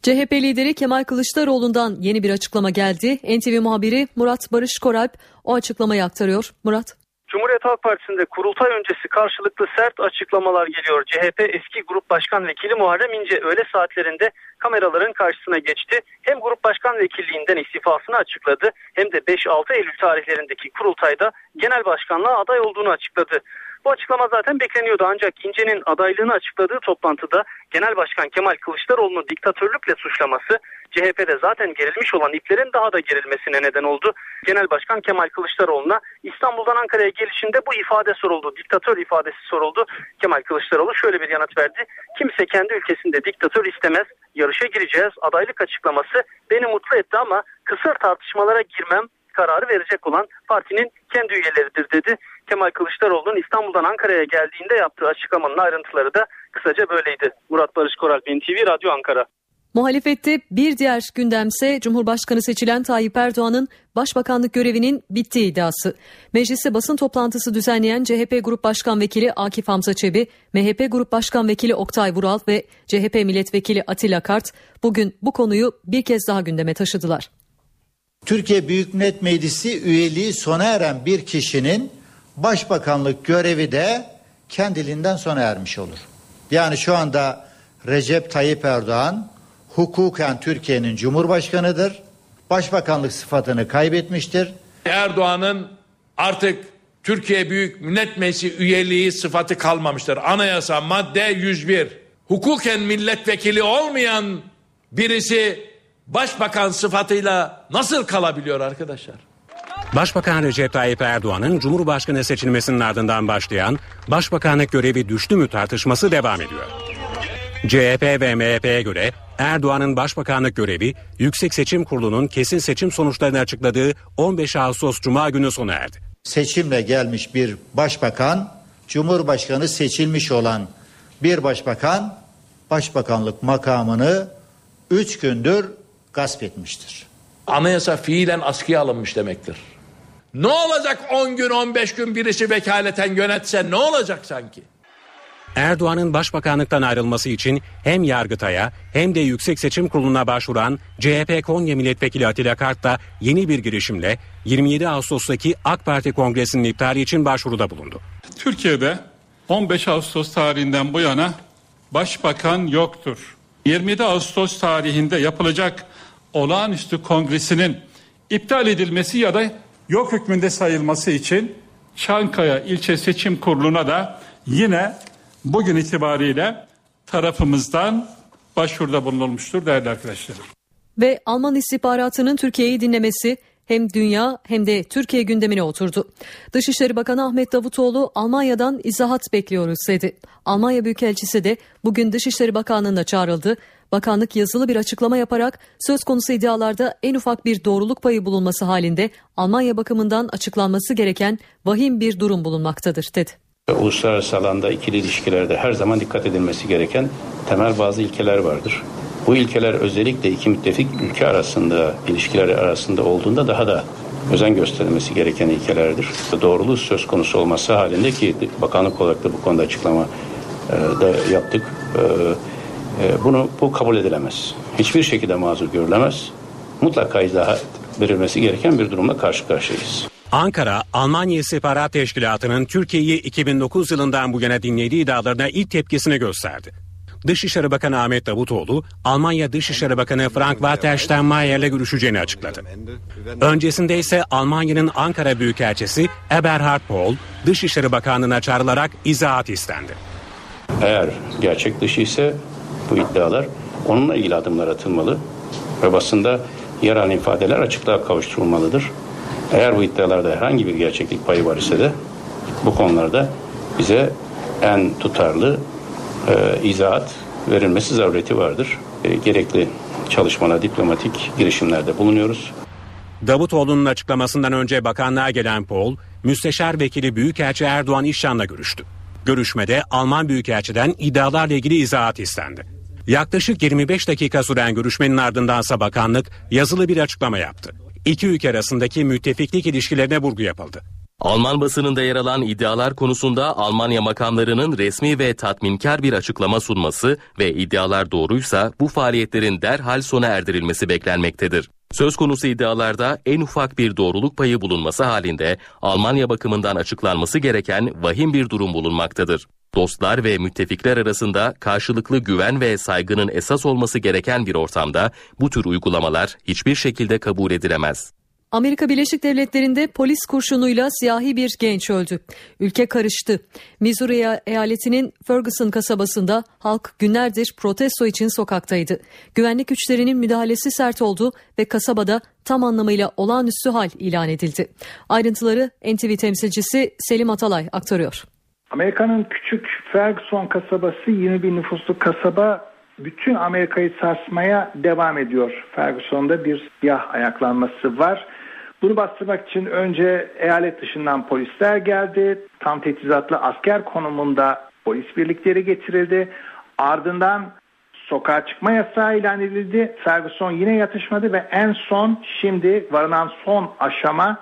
CHP lideri Kemal Kılıçdaroğlu'ndan yeni bir açıklama geldi. NTV muhabiri Murat Barış Koralp o açıklamayı aktarıyor. Murat. Cumhuriyet Halk Partisi'nde kurultay öncesi karşılıklı sert açıklamalar geliyor. CHP eski grup başkan vekili Muharrem İnce öğle saatlerinde kameraların karşısına geçti. Hem grup başkan vekilliğinden istifasını açıkladı hem de 5-6 Eylül tarihlerindeki kurultayda genel başkanlığa aday olduğunu açıkladı. Bu açıklama zaten bekleniyordu ancak İnce'nin adaylığını açıkladığı toplantıda Genel Başkan Kemal Kılıçdaroğlu'nu diktatörlükle suçlaması CHP'de zaten gerilmiş olan iplerin daha da gerilmesine neden oldu. Genel Başkan Kemal Kılıçdaroğlu'na İstanbul'dan Ankara'ya gelişinde bu ifade soruldu. Diktatör ifadesi soruldu. Kemal Kılıçdaroğlu şöyle bir yanıt verdi. Kimse kendi ülkesinde diktatör istemez. Yarışa gireceğiz. Adaylık açıklaması beni mutlu etti ama kısır tartışmalara girmem kararı verecek olan partinin kendi üyeleridir dedi. Kemal Kılıçdaroğlu'nun İstanbul'dan Ankara'ya geldiğinde yaptığı açıklamanın ayrıntıları da kısaca böyleydi. Murat Barış Koral, NTV Radyo Ankara. Muhalefette bir diğer gündemse Cumhurbaşkanı seçilen Tayyip Erdoğan'ın başbakanlık görevinin bittiği iddiası. Mecliste basın toplantısı düzenleyen CHP Grup Başkan Vekili Akif Hamza Çebi, MHP Grup Başkan Vekili Oktay Vural ve CHP Milletvekili Atilla Kart bugün bu konuyu bir kez daha gündeme taşıdılar. Türkiye Büyük Millet Meclisi üyeliği sona eren bir kişinin başbakanlık görevi de kendiliğinden sona ermiş olur. Yani şu anda Recep Tayyip Erdoğan hukuken Türkiye'nin cumhurbaşkanıdır. Başbakanlık sıfatını kaybetmiştir. Erdoğan'ın artık Türkiye Büyük Millet Meclisi üyeliği sıfatı kalmamıştır. Anayasa madde 101. Hukuken milletvekili olmayan birisi başbakan sıfatıyla nasıl kalabiliyor arkadaşlar? Başbakan Recep Tayyip Erdoğan'ın Cumhurbaşkanı seçilmesinin ardından başlayan başbakanlık görevi düştü mü tartışması devam ediyor. CHP ve MHP'ye göre Erdoğan'ın başbakanlık görevi Yüksek Seçim Kurulu'nun kesin seçim sonuçlarını açıkladığı 15 Ağustos Cuma günü sona erdi. Seçimle gelmiş bir başbakan, Cumhurbaşkanı seçilmiş olan bir başbakan başbakanlık makamını 3 gündür gasp etmiştir. Anayasa fiilen askıya alınmış demektir. Ne olacak 10 gün 15 gün birisi vekaleten yönetse ne olacak sanki? Erdoğan'ın başbakanlıktan ayrılması için hem Yargıtay'a hem de Yüksek Seçim Kurulu'na başvuran CHP Konya Milletvekili Atilla Kart da yeni bir girişimle 27 Ağustos'taki AK Parti Kongresi'nin iptali için başvuruda bulundu. Türkiye'de 15 Ağustos tarihinden bu yana başbakan yoktur. 27 Ağustos tarihinde yapılacak olağanüstü kongresinin iptal edilmesi ya da yok hükmünde sayılması için Çankaya İlçe Seçim Kurulu'na da yine bugün itibariyle tarafımızdan başvuruda bulunulmuştur değerli arkadaşlarım. Ve Alman istihbaratının Türkiye'yi dinlemesi hem dünya hem de Türkiye gündemine oturdu. Dışişleri Bakanı Ahmet Davutoğlu Almanya'dan izahat bekliyoruz dedi. Almanya Büyükelçisi de bugün Dışişleri Bakanlığı'na çağrıldı. Bakanlık yazılı bir açıklama yaparak söz konusu iddialarda en ufak bir doğruluk payı bulunması halinde Almanya bakımından açıklanması gereken vahim bir durum bulunmaktadır dedi. Uluslararası alanda ikili ilişkilerde her zaman dikkat edilmesi gereken temel bazı ilkeler vardır. Bu ilkeler özellikle iki müttefik ülke arasında, ilişkileri arasında olduğunda daha da özen gösterilmesi gereken ilkelerdir. Doğruluğu söz konusu olması halinde ki bakanlık olarak da bu konuda açıklama e, da yaptık. E, bunu bu kabul edilemez. Hiçbir şekilde mazur görülemez. Mutlaka izahat verilmesi gereken bir durumla karşı karşıyayız. Ankara, Almanya İstihbarat Teşkilatı'nın Türkiye'yi 2009 yılından bu yana dinlediği iddialarına ilk tepkisini gösterdi. Dışişleri Bakanı Ahmet Davutoğlu, Almanya Dışişleri Bakanı Frank-Walter Steinmeier'le görüşeceğini açıkladı. Öncesinde ise Almanya'nın Ankara Büyükelçisi Eberhard Pohl, Dışişleri Bakanlığı'na çağrılarak izahat istendi. Eğer gerçek dışı ise bu iddialar onunla ilgili adımlar atılmalı ve basında yer alan ifadeler açıklığa kavuşturulmalıdır. Eğer bu iddialarda herhangi bir gerçeklik payı var ise de bu konularda bize en tutarlı e, izahat verilmesi zarureti vardır. E, gerekli çalışmalar, diplomatik girişimlerde bulunuyoruz. Davutoğlu'nun açıklamasından önce bakanlığa gelen Pol, Müsteşar Vekili Büyükelçi Erdoğan İşcan'la görüştü. Görüşmede Alman Büyükelçiden iddialarla ilgili izahat istendi. Yaklaşık 25 dakika süren görüşmenin ardındansa bakanlık yazılı bir açıklama yaptı. İki ülke arasındaki müttefiklik ilişkilerine vurgu yapıldı. Alman basınında yer alan iddialar konusunda Almanya makamlarının resmi ve tatminkar bir açıklama sunması ve iddialar doğruysa bu faaliyetlerin derhal sona erdirilmesi beklenmektedir. Söz konusu iddialarda en ufak bir doğruluk payı bulunması halinde Almanya bakımından açıklanması gereken vahim bir durum bulunmaktadır. Dostlar ve müttefikler arasında karşılıklı güven ve saygının esas olması gereken bir ortamda bu tür uygulamalar hiçbir şekilde kabul edilemez. Amerika Birleşik Devletleri'nde polis kurşunuyla siyahi bir genç öldü. Ülke karıştı. Missouri eyaletinin Ferguson kasabasında halk günlerdir protesto için sokaktaydı. Güvenlik güçlerinin müdahalesi sert oldu ve kasabada tam anlamıyla olağanüstü hal ilan edildi. Ayrıntıları NTV temsilcisi Selim Atalay aktarıyor. Amerika'nın küçük Ferguson kasabası 20 bin nüfuslu kasaba bütün Amerika'yı sarsmaya devam ediyor. Ferguson'da bir siyah ayaklanması var. Bunu bastırmak için önce eyalet dışından polisler geldi. Tam teçhizatlı asker konumunda polis birlikleri getirildi. Ardından sokağa çıkma yasağı ilan edildi. Ferguson yine yatışmadı ve en son şimdi varılan son aşama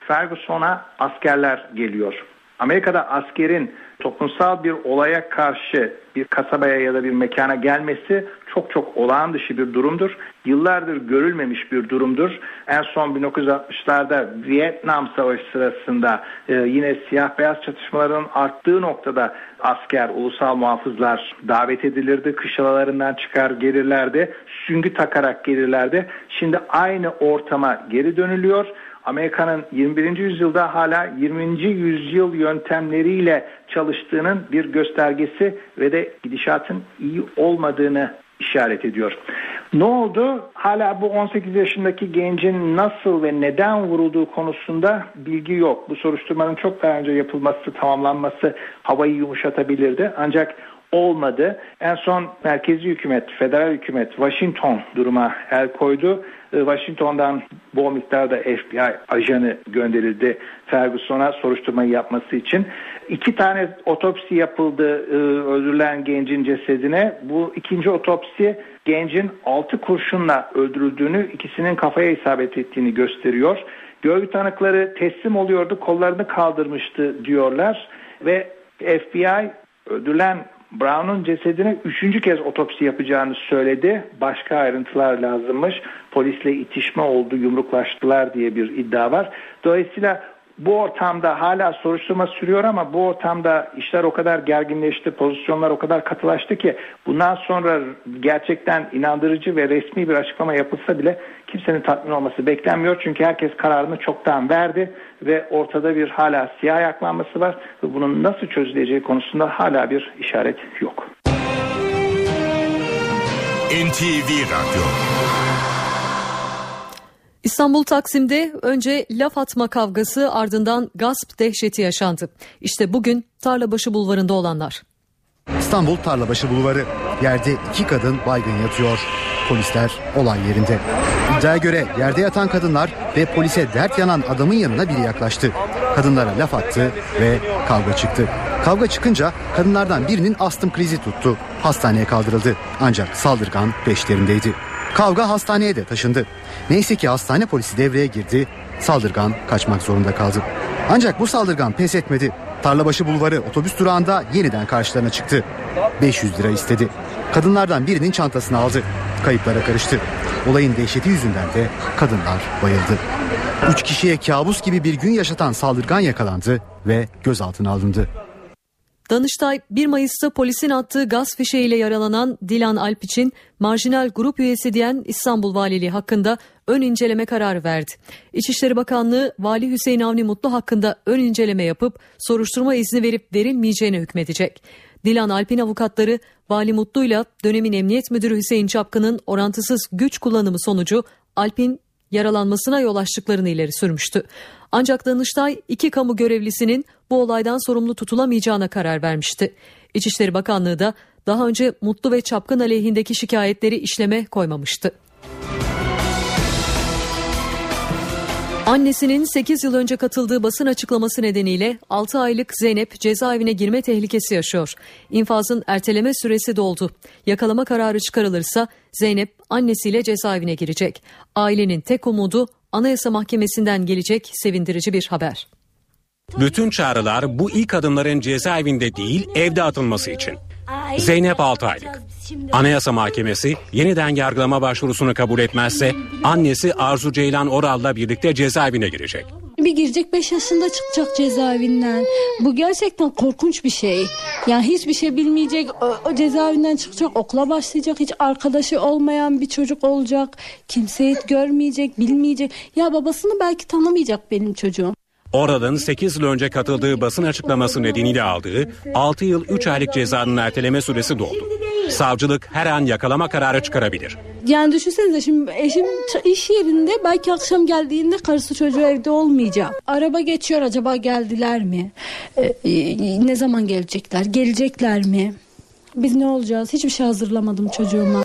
Ferguson'a askerler geliyor. Amerika'da askerin toplumsal bir olaya karşı bir kasabaya ya da bir mekana gelmesi çok çok olağan dışı bir durumdur. Yıllardır görülmemiş bir durumdur. En son 1960'larda Vietnam Savaşı sırasında e, yine siyah beyaz çatışmaların arttığı noktada asker, ulusal muhafızlar davet edilirdi. Kışlalarından çıkar gelirlerdi. Süngü takarak gelirlerdi. Şimdi aynı ortama geri dönülüyor. Amerika'nın 21. yüzyılda hala 20. yüzyıl yöntemleriyle çalıştığının bir göstergesi ve de gidişatın iyi olmadığını işaret ediyor. Ne oldu? Hala bu 18 yaşındaki gencin nasıl ve neden vurulduğu konusunda bilgi yok. Bu soruşturmanın çok daha önce yapılması, tamamlanması havayı yumuşatabilirdi. Ancak olmadı. En son merkezi hükümet, federal hükümet Washington duruma el koydu. Ee, Washington'dan bol miktarda FBI ajanı gönderildi Ferguson'a soruşturmayı yapması için. İki tane otopsi yapıldı e, öldürülen gencin cesedine. Bu ikinci otopsi gencin altı kurşunla öldürüldüğünü, ikisinin kafaya isabet ettiğini gösteriyor. Görgü tanıkları teslim oluyordu, kollarını kaldırmıştı diyorlar ve FBI öldürülen Brown'un cesedine üçüncü kez otopsi yapacağını söyledi. Başka ayrıntılar lazımmış. Polisle itişme oldu, yumruklaştılar diye bir iddia var. Dolayısıyla bu ortamda hala soruşturma sürüyor ama bu ortamda işler o kadar gerginleşti, pozisyonlar o kadar katılaştı ki bundan sonra gerçekten inandırıcı ve resmi bir açıklama yapılsa bile kimsenin tatmin olması beklenmiyor. Çünkü herkes kararını çoktan verdi ve ortada bir hala siyah ayaklanması var ve bunun nasıl çözüleceği konusunda hala bir işaret yok. NTV Radyo İstanbul Taksim'de önce laf atma kavgası ardından gasp dehşeti yaşandı. İşte bugün Tarlabaşı Bulvarı'nda olanlar. İstanbul Tarlabaşı Bulvarı. Yerde iki kadın baygın yatıyor. Polisler olay yerinde. İddiaya göre yerde yatan kadınlar ve polise dert yanan adamın yanına biri yaklaştı. Kadınlara laf attı ve kavga çıktı. Kavga çıkınca kadınlardan birinin astım krizi tuttu. Hastaneye kaldırıldı. Ancak saldırgan peşlerindeydi. Kavga hastaneye de taşındı. Neyse ki hastane polisi devreye girdi. Saldırgan kaçmak zorunda kaldı. Ancak bu saldırgan pes etmedi. Tarlabaşı Bulvarı otobüs durağında yeniden karşılarına çıktı. 500 lira istedi. Kadınlardan birinin çantasını aldı. Kayıplara karıştı. Olayın dehşeti yüzünden de kadınlar bayıldı. Üç kişiye kabus gibi bir gün yaşatan saldırgan yakalandı ve gözaltına alındı. Danıştay 1 Mayıs'ta polisin attığı gaz fişeğiyle yaralanan Dilan Alp için marjinal grup üyesi diyen İstanbul Valiliği hakkında ön inceleme kararı verdi. İçişleri Bakanlığı Vali Hüseyin Avni Mutlu hakkında ön inceleme yapıp soruşturma izni verip verilmeyeceğine hükmedecek. Dilan Alp'in avukatları Vali Mutlu'yla dönemin Emniyet Müdürü Hüseyin Çapkın'ın orantısız güç kullanımı sonucu Alp'in yaralanmasına yol açtıklarını ileri sürmüştü. Ancak Danıştay iki kamu görevlisinin bu olaydan sorumlu tutulamayacağına karar vermişti. İçişleri Bakanlığı da daha önce Mutlu ve Çapkın aleyhindeki şikayetleri işleme koymamıştı. Annesinin 8 yıl önce katıldığı basın açıklaması nedeniyle 6 aylık Zeynep cezaevine girme tehlikesi yaşıyor. İnfazın erteleme süresi doldu. Yakalama kararı çıkarılırsa Zeynep annesiyle cezaevine girecek. Ailenin tek umudu Anayasa Mahkemesi'nden gelecek sevindirici bir haber. Bütün çağrılar bu ilk adımların cezaevinde değil evde atılması için. Zeynep 6 aylık. Anayasa Mahkemesi yeniden yargılama başvurusunu kabul etmezse annesi Arzu Ceylan Oral'la birlikte cezaevine girecek. Bir girecek 5 yaşında çıkacak cezaevinden. Bu gerçekten korkunç bir şey. Yani hiçbir şey bilmeyecek, o, o cezaevinden çıkacak, okula başlayacak, hiç arkadaşı olmayan bir çocuk olacak. Kimseyi görmeyecek, bilmeyecek. Ya babasını belki tanımayacak benim çocuğum. Oral'ın 8 yıl önce katıldığı basın açıklaması nedeniyle aldığı 6 yıl 3 aylık cezanın erteleme süresi doldu. Savcılık her an yakalama kararı çıkarabilir. Yani düşünsenize şimdi eşim iş yerinde belki akşam geldiğinde karısı çocuğu evde olmayacak. Araba geçiyor acaba geldiler mi? Ee, ne zaman gelecekler? Gelecekler mi? Biz ne olacağız? Hiçbir şey hazırlamadım çocuğuma.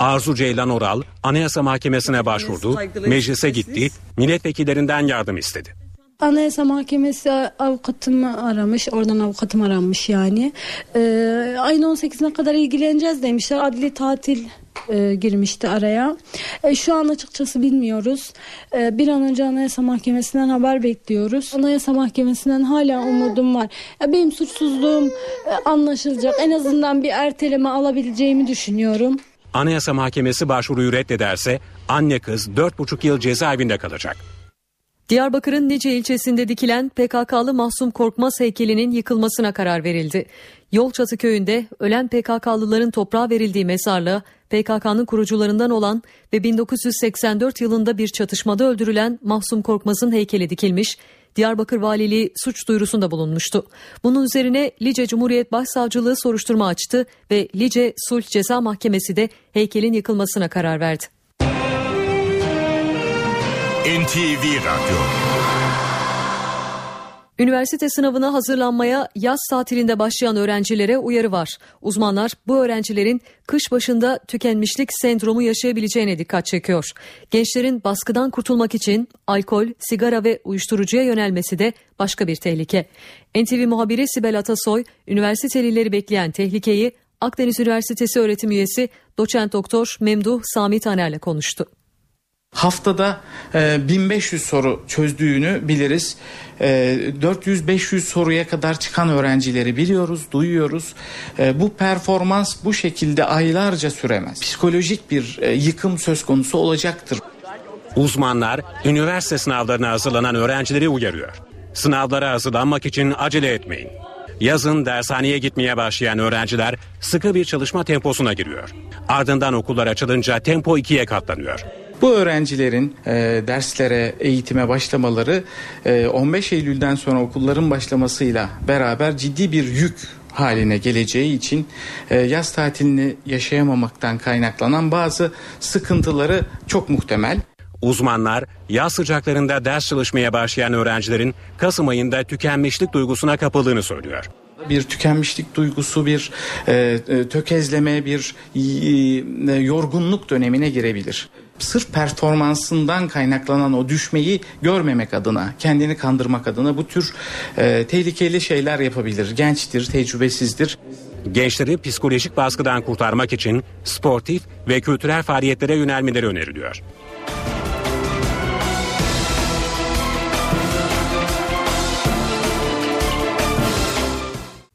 Arzu Ceylan Oral Anayasa Mahkemesi'ne başvurdu, meclise gitti, milletvekillerinden yardım istedi. Anayasa Mahkemesi avukatımı aramış. Oradan avukatım aranmış yani. Ee, ayın 18'ine kadar ilgileneceğiz demişler. Adli tatil e, girmişti araya. E, şu an açıkçası bilmiyoruz. E, bir an önce Anayasa Mahkemesi'nden haber bekliyoruz. Anayasa Mahkemesi'nden hala umudum var. Ya benim suçsuzluğum e, anlaşılacak. En azından bir erteleme alabileceğimi düşünüyorum. Anayasa Mahkemesi başvuruyu reddederse anne kız 4,5 yıl cezaevinde kalacak. Diyarbakır'ın Nice ilçesinde dikilen PKK'lı Mahsum Korkmaz heykelinin yıkılmasına karar verildi. Yolçatı köyünde ölen PKK'lıların toprağa verildiği mezarlığa PKK'nın kurucularından olan ve 1984 yılında bir çatışmada öldürülen Mahsum Korkmaz'ın heykeli dikilmiş, Diyarbakır Valiliği suç duyurusunda bulunmuştu. Bunun üzerine Lice Cumhuriyet Başsavcılığı soruşturma açtı ve Lice Sulh Ceza Mahkemesi de heykelin yıkılmasına karar verdi. NTV Radyo Üniversite sınavına hazırlanmaya yaz tatilinde başlayan öğrencilere uyarı var. Uzmanlar bu öğrencilerin kış başında tükenmişlik sendromu yaşayabileceğine dikkat çekiyor. Gençlerin baskıdan kurtulmak için alkol, sigara ve uyuşturucuya yönelmesi de başka bir tehlike. NTV muhabiri Sibel Atasoy, üniversitelileri bekleyen tehlikeyi Akdeniz Üniversitesi öğretim üyesi doçent doktor Memduh Sami Taner'le konuştu. Haftada e, 1500 soru çözdüğünü biliriz. E, 400-500 soruya kadar çıkan öğrencileri biliyoruz, duyuyoruz. E, bu performans bu şekilde aylarca süremez. Psikolojik bir e, yıkım söz konusu olacaktır. Uzmanlar üniversite sınavlarına hazırlanan öğrencileri uyarıyor. Sınavlara hazırlanmak için acele etmeyin. Yazın dershaneye gitmeye başlayan öğrenciler sıkı bir çalışma temposuna giriyor. Ardından okullar açılınca tempo ikiye katlanıyor. Bu öğrencilerin e, derslere, eğitime başlamaları e, 15 Eylül'den sonra okulların başlamasıyla beraber ciddi bir yük haline geleceği için e, yaz tatilini yaşayamamaktan kaynaklanan bazı sıkıntıları çok muhtemel. Uzmanlar yaz sıcaklarında ders çalışmaya başlayan öğrencilerin Kasım ayında tükenmişlik duygusuna kapıldığını söylüyor bir tükenmişlik duygusu, bir e, e, tökezleme, bir e, yorgunluk dönemine girebilir. Sırf performansından kaynaklanan o düşmeyi görmemek adına, kendini kandırmak adına bu tür e, tehlikeli şeyler yapabilir. Gençtir, tecrübesizdir. Gençleri psikolojik baskıdan kurtarmak için sportif ve kültürel faaliyetlere yönelmeleri öneriliyor.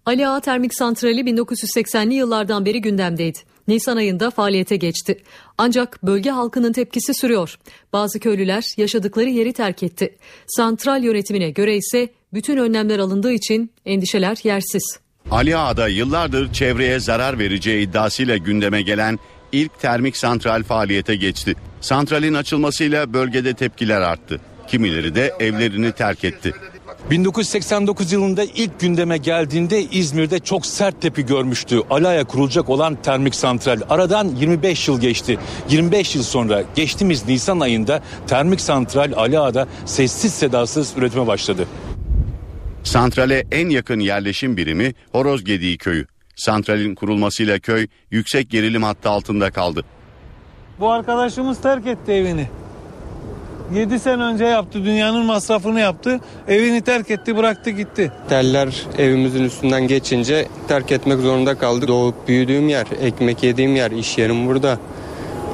Ali Ağa Termik Santrali 1980'li yıllardan beri gündemdeydi. Nisan ayında faaliyete geçti. Ancak bölge halkının tepkisi sürüyor. Bazı köylüler yaşadıkları yeri terk etti. Santral yönetimine göre ise bütün önlemler alındığı için endişeler yersiz. Ali Ağa'da yıllardır çevreye zarar vereceği iddiasıyla gündeme gelen ilk termik santral faaliyete geçti. Santralin açılmasıyla bölgede tepkiler arttı. Kimileri de evlerini terk etti. 1989 yılında ilk gündeme geldiğinde İzmir'de çok sert tepki görmüştü. Alaya kurulacak olan termik santral. Aradan 25 yıl geçti. 25 yıl sonra geçtiğimiz Nisan ayında termik santral Ala'da sessiz sedasız üretime başladı. Santrale en yakın yerleşim birimi Horozgediği köyü. Santralin kurulmasıyla köy yüksek gerilim hattı altında kaldı. Bu arkadaşımız terk etti evini. 7 sene önce yaptı. Dünyanın masrafını yaptı. Evini terk etti bıraktı gitti. Teller evimizin üstünden geçince terk etmek zorunda kaldık. Doğup büyüdüğüm yer, ekmek yediğim yer, iş yerim burada.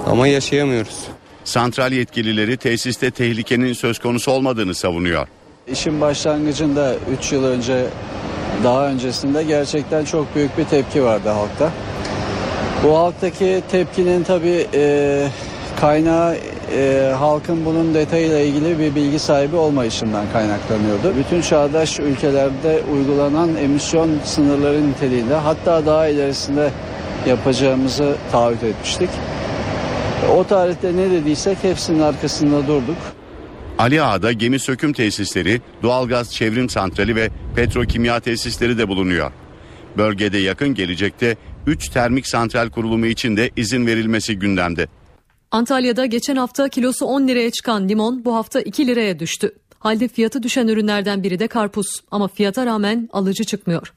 Ama yaşayamıyoruz. Santral yetkilileri tesiste tehlikenin söz konusu olmadığını savunuyor. İşin başlangıcında 3 yıl önce daha öncesinde gerçekten çok büyük bir tepki vardı halkta. Bu halktaki tepkinin tabii e, kaynağı e, halkın bunun detayıyla ilgili bir bilgi sahibi olmayışından kaynaklanıyordu. Bütün çağdaş ülkelerde uygulanan emisyon sınırları niteliğinde hatta daha ilerisinde yapacağımızı taahhüt etmiştik. O tarihte ne dediysek hepsinin arkasında durduk. Ali Ağa'da gemi söküm tesisleri, doğalgaz çevrim santrali ve petrokimya tesisleri de bulunuyor. Bölgede yakın gelecekte 3 termik santral kurulumu için de izin verilmesi gündemde. Antalya'da geçen hafta kilosu 10 liraya çıkan limon bu hafta 2 liraya düştü. Halde fiyatı düşen ürünlerden biri de karpuz ama fiyata rağmen alıcı çıkmıyor.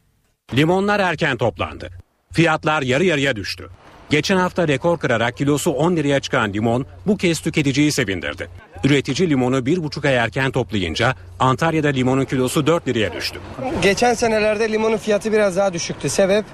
Limonlar erken toplandı. Fiyatlar yarı yarıya düştü. Geçen hafta rekor kırarak kilosu 10 liraya çıkan limon bu kez tüketiciyi sevindirdi. Üretici limonu 1,5 ay erken toplayınca Antalya'da limonun kilosu 4 liraya düştü. Geçen senelerde limonun fiyatı biraz daha düşüktü. Sebep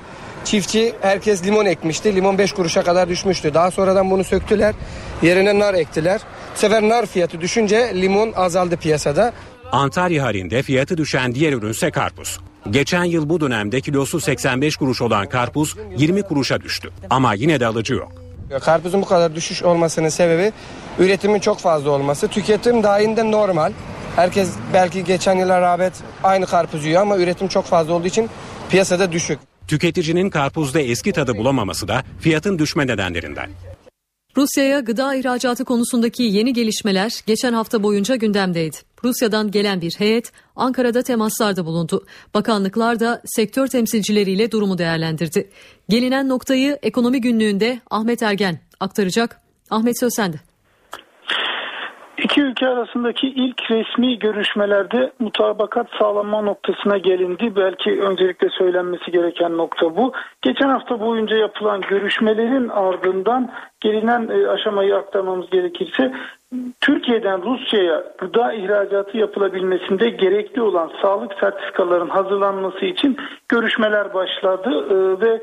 çiftçi herkes limon ekmişti. Limon 5 kuruşa kadar düşmüştü. Daha sonradan bunu söktüler. Yerine nar ektiler. Bu sefer nar fiyatı düşünce limon azaldı piyasada. Antalya halinde fiyatı düşen diğer ürünse karpuz. Geçen yıl bu dönemde kilosu 85 kuruş olan karpuz 20 kuruşa düştü. Ama yine de alıcı yok. Karpuzun bu kadar düşüş olmasının sebebi üretimin çok fazla olması. Tüketim dahilinde normal. Herkes belki geçen yıla rağbet aynı karpuz yiyor ama üretim çok fazla olduğu için piyasada düşük. Tüketicinin karpuzda eski tadı bulamaması da fiyatın düşme nedenlerinden. Rusya'ya gıda ihracatı konusundaki yeni gelişmeler geçen hafta boyunca gündemdeydi. Rusya'dan gelen bir heyet Ankara'da temaslarda bulundu. Bakanlıklar da sektör temsilcileriyle durumu değerlendirdi. Gelinen noktayı ekonomi günlüğünde Ahmet Ergen aktaracak. Ahmet söz. İki ülke arasındaki ilk resmi görüşmelerde mutabakat sağlanma noktasına gelindi. Belki öncelikle söylenmesi gereken nokta bu. Geçen hafta boyunca yapılan görüşmelerin ardından gelinen e, aşamayı aktarmamız gerekirse Türkiye'den Rusya'ya gıda ihracatı yapılabilmesinde gerekli olan sağlık sertifikaların hazırlanması için görüşmeler başladı e, ve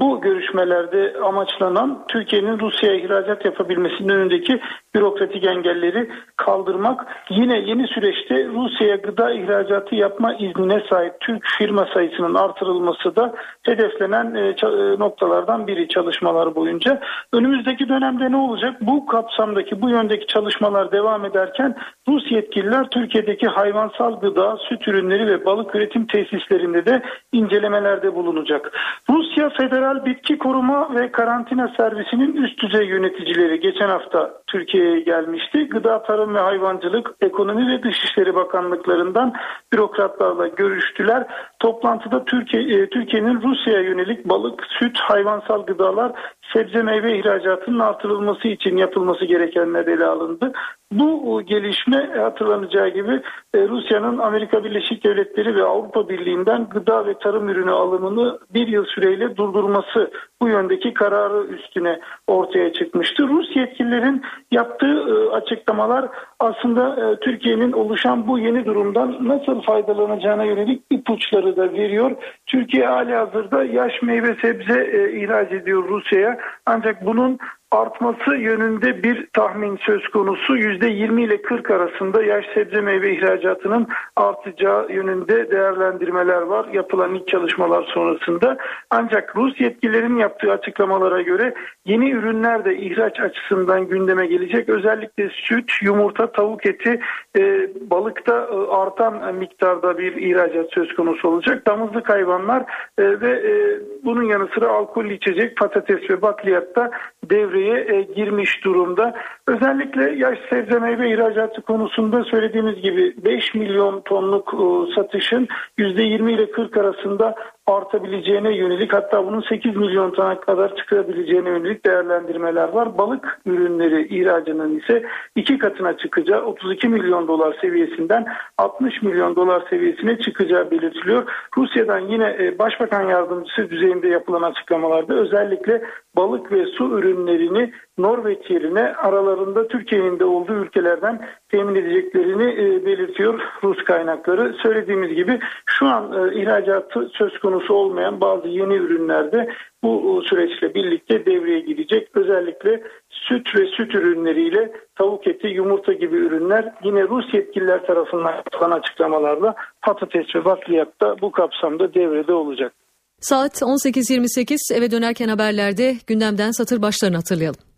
bu görüşmelerde amaçlanan Türkiye'nin Rusya'ya ihracat yapabilmesinin önündeki bürokratik engelleri kaldırmak. Yine yeni süreçte Rusya'ya gıda ihracatı yapma iznine sahip Türk firma sayısının artırılması da hedeflenen e, e, noktalardan biri çalışmalar boyunca. Önümüzdeki dönemde ne olacak? Bu kapsamdaki, bu yöndeki çalışmalar devam ederken Rus yetkililer Türkiye'deki hayvansal gıda, süt ürünleri ve balık üretim tesislerinde de incelemelerde bulunacak. Rusya Federal Bitki Koruma ve Karantina Servisi'nin üst düzey yöneticileri geçen hafta Türkiye'ye gelmişti. Gıda, Tarım ve Hayvancılık, Ekonomi ve Dışişleri Bakanlıklarından bürokratlarla görüştüler. Toplantıda Türkiye, Türkiye'nin Rusya'ya yönelik balık, süt, hayvansal gıdalar, sebze meyve ihracatının artırılması için yapılması gerekenler ele alındı. Bu gelişme hatırlanacağı gibi e, Rusya'nın Amerika Birleşik Devletleri ve Avrupa Birliği'nden gıda ve tarım ürünü alımını bir yıl süreyle durdurması bu yöndeki kararı üstüne ortaya çıkmıştı. Rus yetkililerin yaptığı e, açıklamalar aslında e, Türkiye'nin oluşan bu yeni durumdan nasıl faydalanacağına yönelik ipuçları da veriyor. Türkiye hali hazırda yaş meyve sebze ihraç ediyor Rusya'ya ancak bunun artması yönünde bir tahmin söz konusu. %20 ile 40 arasında yaş sebze meyve ihracatının artacağı yönünde değerlendirmeler var yapılan ilk çalışmalar sonrasında. Ancak Rus yetkililerin yaptığı açıklamalara göre yeni ürünler de ihraç açısından gündeme gelecek. Özellikle süt, yumurta, tavuk eti, e, balıkta e, artan miktarda bir ihracat söz konusu olacak. Damızlık hayvanlar e, ve e, bunun yanı sıra alkol içecek, patates ve bakliyatta devreye e, girmiş durumda. Özellikle yaş sebze meyve ihracatı konusunda söylediğimiz gibi 5 milyon tonluk e, satışın %20 ile 40 arasında artabileceğine yönelik hatta bunun 8 milyon tona kadar çıkabileceğine yönelik değerlendirmeler var. Balık ürünleri ihracının ise iki katına çıkacağı 32 milyon dolar seviyesinden 60 milyon dolar seviyesine çıkacağı belirtiliyor. Rusya'dan yine e, Başbakan Yardımcısı düzeyinde yapılan açıklamalarda özellikle balık ve su ürünlerini Norveç yerine aralarında Türkiye'nin de olduğu ülkelerden temin edeceklerini e, belirtiyor Rus kaynakları. Söylediğimiz gibi şu an e, ihracatı söz konusu olmayan bazı yeni ürünler de bu süreçle birlikte devreye girecek. Özellikle süt ve süt ürünleriyle tavuk eti, yumurta gibi ürünler yine Rus yetkililer tarafından yapılan açıklamalarla patates ve bakliyat da bu kapsamda devrede olacak. Saat 18.28 eve dönerken haberlerde gündemden satır başlarını hatırlayalım.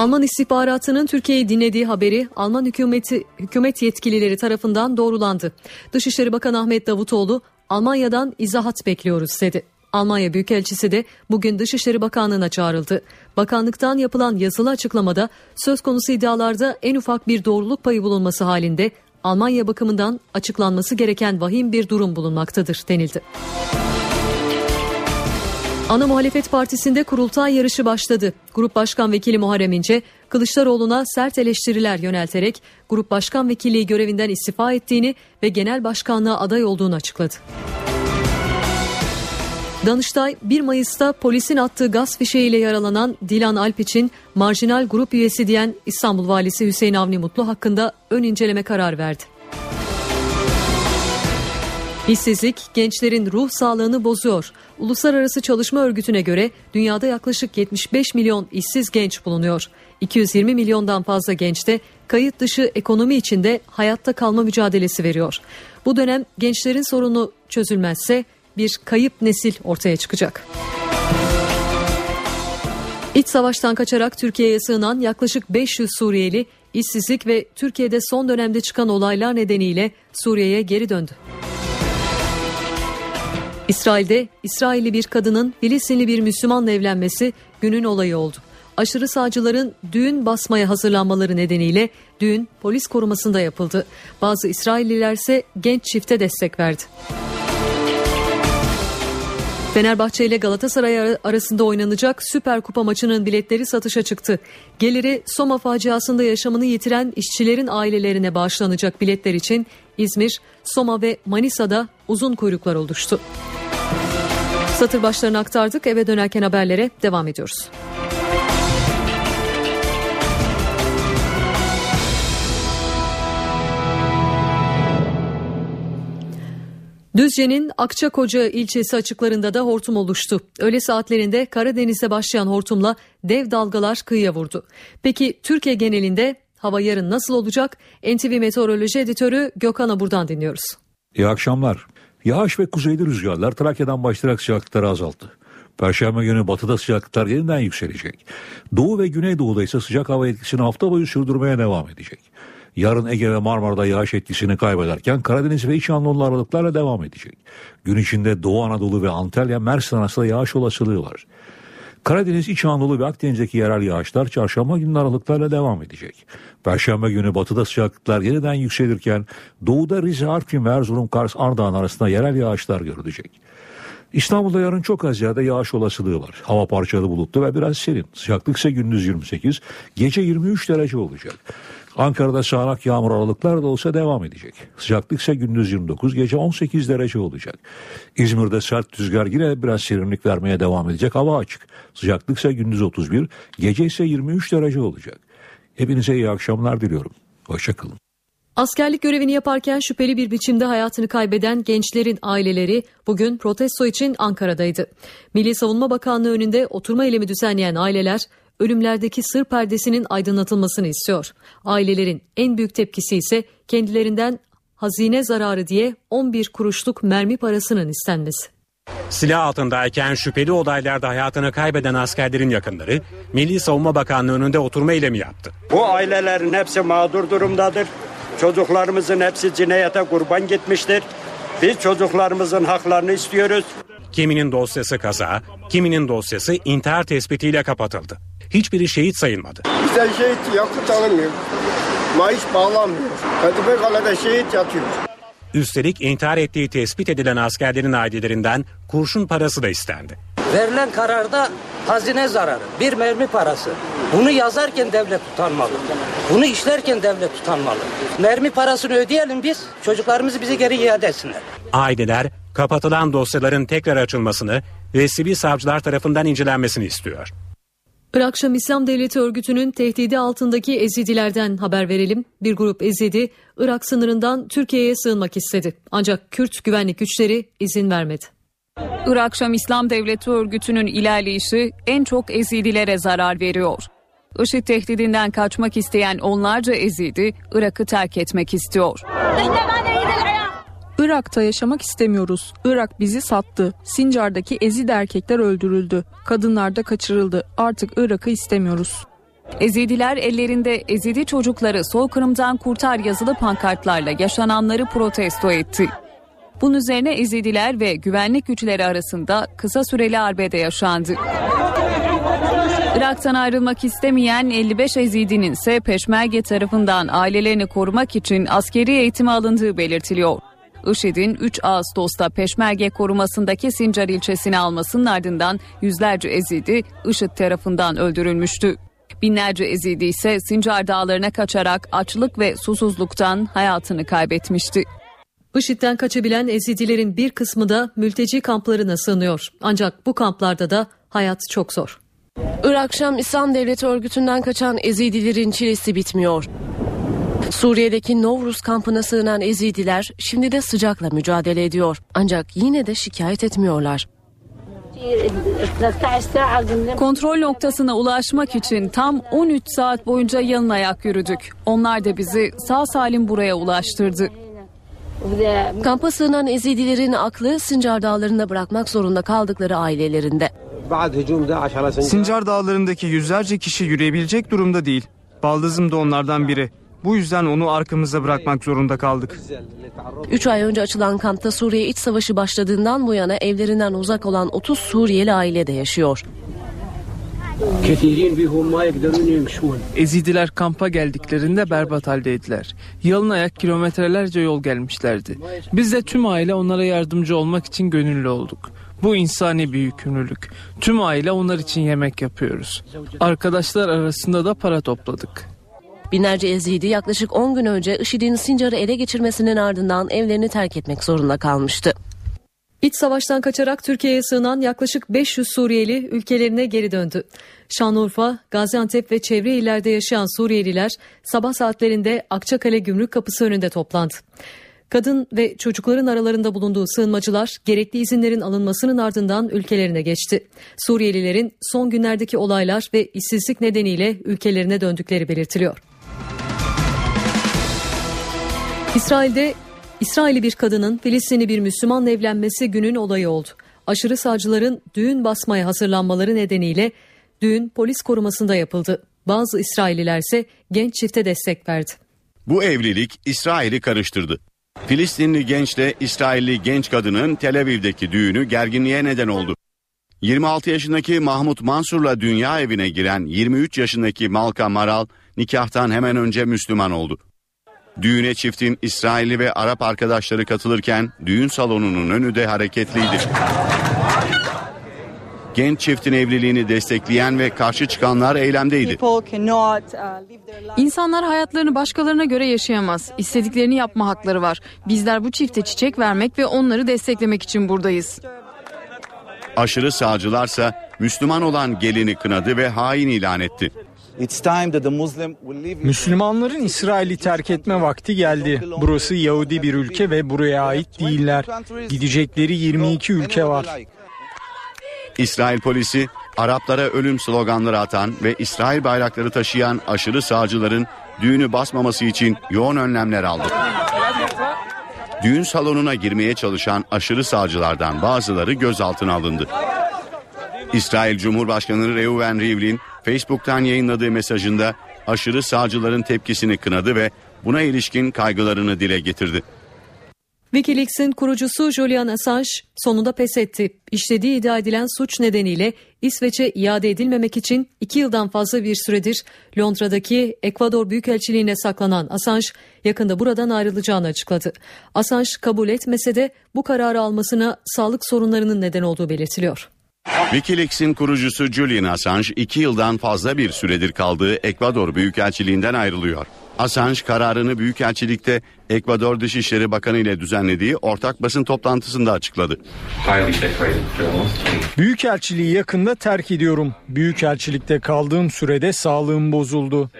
Alman istihbaratının Türkiye'yi dinlediği haberi Alman hükümeti hükümet yetkilileri tarafından doğrulandı. Dışişleri Bakanı Ahmet Davutoğlu Almanya'dan izahat bekliyoruz dedi. Almanya Büyükelçisi de bugün Dışişleri Bakanlığı'na çağrıldı. Bakanlıktan yapılan yazılı açıklamada söz konusu iddialarda en ufak bir doğruluk payı bulunması halinde Almanya bakımından açıklanması gereken vahim bir durum bulunmaktadır denildi. Ana Muhalefet Partisi'nde kurultay yarışı başladı. Grup Başkan Vekili Muharrem İnce, Kılıçdaroğlu'na sert eleştiriler yönelterek Grup Başkan Vekilliği görevinden istifa ettiğini ve genel başkanlığa aday olduğunu açıkladı. Danıştay 1 Mayıs'ta polisin attığı gaz fişeğiyle yaralanan Dilan Alp için marjinal grup üyesi diyen İstanbul Valisi Hüseyin Avni Mutlu hakkında ön inceleme karar verdi. İşsizlik gençlerin ruh sağlığını bozuyor. Uluslararası Çalışma Örgütü'ne göre dünyada yaklaşık 75 milyon işsiz genç bulunuyor. 220 milyondan fazla genç de kayıt dışı ekonomi içinde hayatta kalma mücadelesi veriyor. Bu dönem gençlerin sorunu çözülmezse bir kayıp nesil ortaya çıkacak. İç savaştan kaçarak Türkiye'ye sığınan yaklaşık 500 Suriyeli işsizlik ve Türkiye'de son dönemde çıkan olaylar nedeniyle Suriye'ye geri döndü. İsrail'de İsrailli bir kadının Filistinli bir Müslümanla evlenmesi günün olayı oldu. Aşırı sağcıların düğün basmaya hazırlanmaları nedeniyle düğün polis korumasında yapıldı. Bazı İsrailliler ise genç çifte destek verdi. Fenerbahçe ile Galatasaray arasında oynanacak Süper Kupa maçının biletleri satışa çıktı. Geliri Soma faciasında yaşamını yitiren işçilerin ailelerine bağışlanacak biletler için İzmir, Soma ve Manisa'da uzun kuyruklar oluştu. Satır başlarını aktardık. Eve dönerken haberlere devam ediyoruz. Düzce'nin Akçakoca ilçesi açıklarında da hortum oluştu. Öğle saatlerinde Karadeniz'de başlayan hortumla dev dalgalar kıyıya vurdu. Peki Türkiye genelinde hava yarın nasıl olacak? NTV Meteoroloji Editörü Gökhan Abur'dan dinliyoruz. İyi akşamlar. Yağış ve kuzeyli rüzgarlar Trakya'dan başlayarak sıcaklıkları azalttı. Perşembe günü batıda sıcaklıklar yeniden yükselecek. Doğu ve güneydoğuda ise sıcak hava etkisini hafta boyu sürdürmeye devam edecek. Yarın Ege ve Marmara'da yağış etkisini kaybederken Karadeniz ve İç Anadolu aralıklarla devam edecek. Gün içinde Doğu Anadolu ve Antalya Mersin arasında yağış olasılığı var. Karadeniz, İç Anadolu ve Akdeniz'deki yerel yağışlar çarşamba günü aralıklarla devam edecek. Perşembe günü batıda sıcaklıklar yeniden yükselirken doğuda Rize, Artvin ve Erzurum, Kars, Ardahan arasında yerel yağışlar görülecek. İstanbul'da yarın çok az yerde yağış olasılığı var. Hava parçalı bulutlu ve biraz serin. Sıcaklık ise gündüz 28, gece 23 derece olacak. Ankara'da sağanak yağmur aralıklar da olsa devam edecek. Sıcaklık ise gündüz 29, gece 18 derece olacak. İzmir'de sert rüzgar yine biraz serinlik vermeye devam edecek. Hava açık. Sıcaklık ise gündüz 31, gece ise 23 derece olacak. Hepinize iyi akşamlar diliyorum. Hoşçakalın. Askerlik görevini yaparken şüpheli bir biçimde hayatını kaybeden gençlerin aileleri bugün protesto için Ankara'daydı. Milli Savunma Bakanlığı önünde oturma eylemi düzenleyen aileler ölümlerdeki sır perdesinin aydınlatılmasını istiyor. Ailelerin en büyük tepkisi ise kendilerinden hazine zararı diye 11 kuruşluk mermi parasının istenmesi. Silah altındayken şüpheli olaylarda hayatını kaybeden askerlerin yakınları Milli Savunma Bakanlığı önünde oturma eylemi yaptı. Bu ailelerin hepsi mağdur durumdadır. Çocuklarımızın hepsi cinayete kurban gitmiştir. Biz çocuklarımızın haklarını istiyoruz. Kiminin dosyası kaza, kiminin dosyası intihar tespitiyle kapatıldı. Hiçbiri şehit sayılmadı. Bizden şehit yakıt alınmıyor. Maaş bağlanmıyor. Kadıköy Kalede şehit yatıyor. Üstelik intihar ettiği tespit edilen askerlerin ailelerinden kurşun parası da istendi. Verilen kararda hazine zararı, bir mermi parası. Bunu yazarken devlet tutanmalı. Bunu işlerken devlet tutanmalı. Mermi parasını ödeyelim biz, çocuklarımızı bize geri iade etsinler. Aileler kapatılan dosyaların tekrar açılmasını ve sivil savcılar tarafından incelenmesini istiyor. Irak Şam İslam Devleti örgütünün tehdidi altındaki Ezidilerden haber verelim. Bir grup Ezidi Irak sınırından Türkiye'ye sığınmak istedi. Ancak Kürt güvenlik güçleri izin vermedi. Irak Şam İslam Devleti örgütünün ilerleyişi en çok Ezidilere zarar veriyor. IŞİD tehdidinden kaçmak isteyen onlarca Ezidi Irak'ı terk etmek istiyor. Irak'ta yaşamak istemiyoruz. Irak bizi sattı. Sincar'daki Ezid erkekler öldürüldü. Kadınlar da kaçırıldı. Artık Irak'ı istemiyoruz. Ezidiler ellerinde Ezidi çocukları soykırımdan kurtar yazılı pankartlarla yaşananları protesto etti. Bunun üzerine Ezidiler ve güvenlik güçleri arasında kısa süreli arbede yaşandı. Irak'tan ayrılmak istemeyen 55 Ezidi'nin ise Peşmerge tarafından ailelerini korumak için askeri eğitime alındığı belirtiliyor. IŞİD'in 3 Ağustos'ta Peşmerge korumasındaki Sincar ilçesini almasının ardından yüzlerce Ezidi IŞİD tarafından öldürülmüştü. Binlerce Ezidi ise Sincar dağlarına kaçarak açlık ve susuzluktan hayatını kaybetmişti. IŞİD'den kaçabilen Ezidilerin bir kısmı da mülteci kamplarına sığınıyor. Ancak bu kamplarda da hayat çok zor. Irak Şam İslam Devleti örgütünden kaçan Ezidilerin çilesi bitmiyor. Suriye'deki Novruz kampına sığınan Ezidiler şimdi de sıcakla mücadele ediyor. Ancak yine de şikayet etmiyorlar. Kontrol noktasına ulaşmak için tam 13 saat boyunca yalın ayak yürüdük. Onlar da bizi sağ salim buraya ulaştırdı. Kampa sığınan Ezidilerin aklı Sincar Dağları'nda bırakmak zorunda kaldıkları ailelerinde. Sincar Dağları'ndaki yüzlerce kişi yürüyebilecek durumda değil. Baldızım da onlardan biri. Bu yüzden onu arkamıza bırakmak zorunda kaldık. 3 ay önce açılan kampta Suriye iç savaşı başladığından bu yana evlerinden uzak olan 30 Suriyeli aile de yaşıyor. Ezidiler kampa geldiklerinde berbat haldeydiler. Yalın ayak kilometrelerce yol gelmişlerdi. Biz de tüm aile onlara yardımcı olmak için gönüllü olduk. Bu insani bir yükümlülük. Tüm aile onlar için yemek yapıyoruz. Arkadaşlar arasında da para topladık. Binlerce Ezidi yaklaşık 10 gün önce IŞİD'in Sincar'ı ele geçirmesinin ardından evlerini terk etmek zorunda kalmıştı. İç savaştan kaçarak Türkiye'ye sığınan yaklaşık 500 Suriyeli ülkelerine geri döndü. Şanlıurfa, Gaziantep ve çevre illerde yaşayan Suriyeliler sabah saatlerinde Akçakale Gümrük Kapısı önünde toplandı. Kadın ve çocukların aralarında bulunduğu sığınmacılar gerekli izinlerin alınmasının ardından ülkelerine geçti. Suriyelilerin son günlerdeki olaylar ve işsizlik nedeniyle ülkelerine döndükleri belirtiliyor. İsrail'de İsrailli bir kadının Filistinli bir Müslümanla evlenmesi günün olayı oldu. Aşırı sağcıların düğün basmaya hazırlanmaları nedeniyle düğün polis korumasında yapıldı. Bazı İsrailliler ise genç çifte destek verdi. Bu evlilik İsrail'i karıştırdı. Filistinli gençle İsrailli genç kadının Tel Aviv'deki düğünü gerginliğe neden oldu. 26 yaşındaki Mahmut Mansur'la dünya evine giren 23 yaşındaki Malka Maral nikahtan hemen önce Müslüman oldu. Düğüne çiftin İsrailli ve Arap arkadaşları katılırken düğün salonunun önü de hareketliydi. Genç çiftin evliliğini destekleyen ve karşı çıkanlar eylemdeydi. İnsanlar hayatlarını başkalarına göre yaşayamaz. İstediklerini yapma hakları var. Bizler bu çifte çiçek vermek ve onları desteklemek için buradayız. Aşırı sağcılarsa Müslüman olan gelini kınadı ve hain ilan etti. Müslümanların İsrail'i terk etme vakti geldi. Burası Yahudi bir ülke ve buraya ait değiller. Gidecekleri 22 ülke var. İsrail polisi Araplara ölüm sloganları atan ve İsrail bayrakları taşıyan aşırı sağcıların düğünü basmaması için yoğun önlemler aldı. Düğün salonuna girmeye çalışan aşırı sağcılardan bazıları gözaltına alındı. İsrail Cumhurbaşkanı Reuven Rivlin Facebook'tan yayınladığı mesajında aşırı sağcıların tepkisini kınadı ve buna ilişkin kaygılarını dile getirdi. Wikileaks'in kurucusu Julian Assange sonunda pes etti. İşlediği iddia edilen suç nedeniyle İsveç'e iade edilmemek için iki yıldan fazla bir süredir Londra'daki Ekvador Büyükelçiliğine saklanan Assange yakında buradan ayrılacağını açıkladı. Assange kabul etmese de bu kararı almasına sağlık sorunlarının neden olduğu belirtiliyor. Wikileaks'in kurucusu Julian Assange iki yıldan fazla bir süredir kaldığı Ekvador Büyükelçiliğinden ayrılıyor. Assange kararını Büyükelçilikte Ekvador Dışişleri Bakanı ile düzenlediği ortak basın toplantısında açıkladı. Büyükelçiliği yakında terk ediyorum. Büyükelçilikte kaldığım sürede sağlığım bozuldu.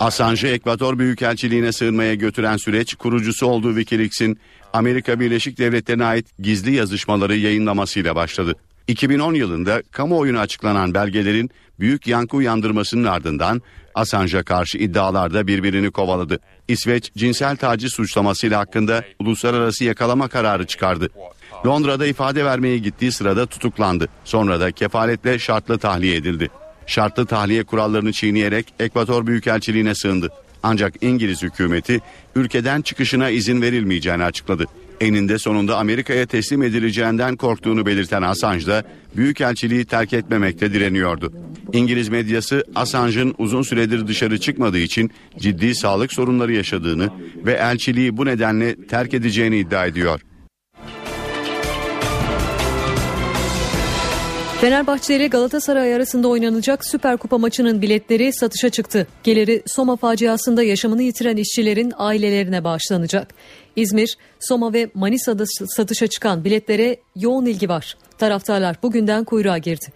Assange'ı Ekvador Büyükelçiliğine sığınmaya götüren süreç kurucusu olduğu Wikileaks'in Amerika Birleşik Devletleri'ne ait gizli yazışmaları yayınlamasıyla başladı. 2010 yılında kamuoyuna açıklanan belgelerin büyük yankı uyandırmasının ardından Assange'a karşı iddialarda birbirini kovaladı. İsveç cinsel taciz suçlamasıyla hakkında uluslararası yakalama kararı çıkardı. Londra'da ifade vermeye gittiği sırada tutuklandı. Sonra da kefaletle şartlı tahliye edildi. Şartlı tahliye kurallarını çiğneyerek Ekvator Büyükelçiliğine sığındı. Ancak İngiliz hükümeti ülkeden çıkışına izin verilmeyeceğini açıkladı. Eninde sonunda Amerika'ya teslim edileceğinden korktuğunu belirten Assange da büyükelçiliği terk etmemekte direniyordu. İngiliz medyası Assange'ın uzun süredir dışarı çıkmadığı için ciddi sağlık sorunları yaşadığını ve elçiliği bu nedenle terk edeceğini iddia ediyor. Fenerbahçe ile Galatasaray arasında oynanacak Süper Kupa maçının biletleri satışa çıktı. Geliri Soma faciasında yaşamını yitiren işçilerin ailelerine bağışlanacak. İzmir, Soma ve Manisa'da satışa çıkan biletlere yoğun ilgi var. Taraftarlar bugünden kuyruğa girdi.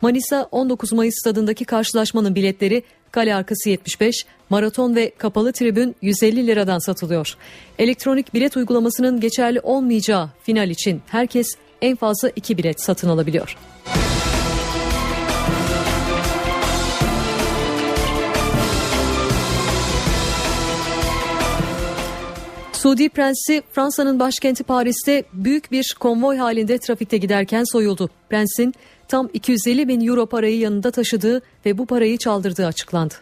Manisa 19 Mayıs stadındaki karşılaşmanın biletleri kale arkası 75, maraton ve kapalı tribün 150 liradan satılıyor. Elektronik bilet uygulamasının geçerli olmayacağı final için herkes en fazla 2 bilet satın alabiliyor. Suudi Prensi Fransa'nın başkenti Paris'te büyük bir konvoy halinde trafikte giderken soyuldu. Prensin tam 250 bin euro parayı yanında taşıdığı ve bu parayı çaldırdığı açıklandı.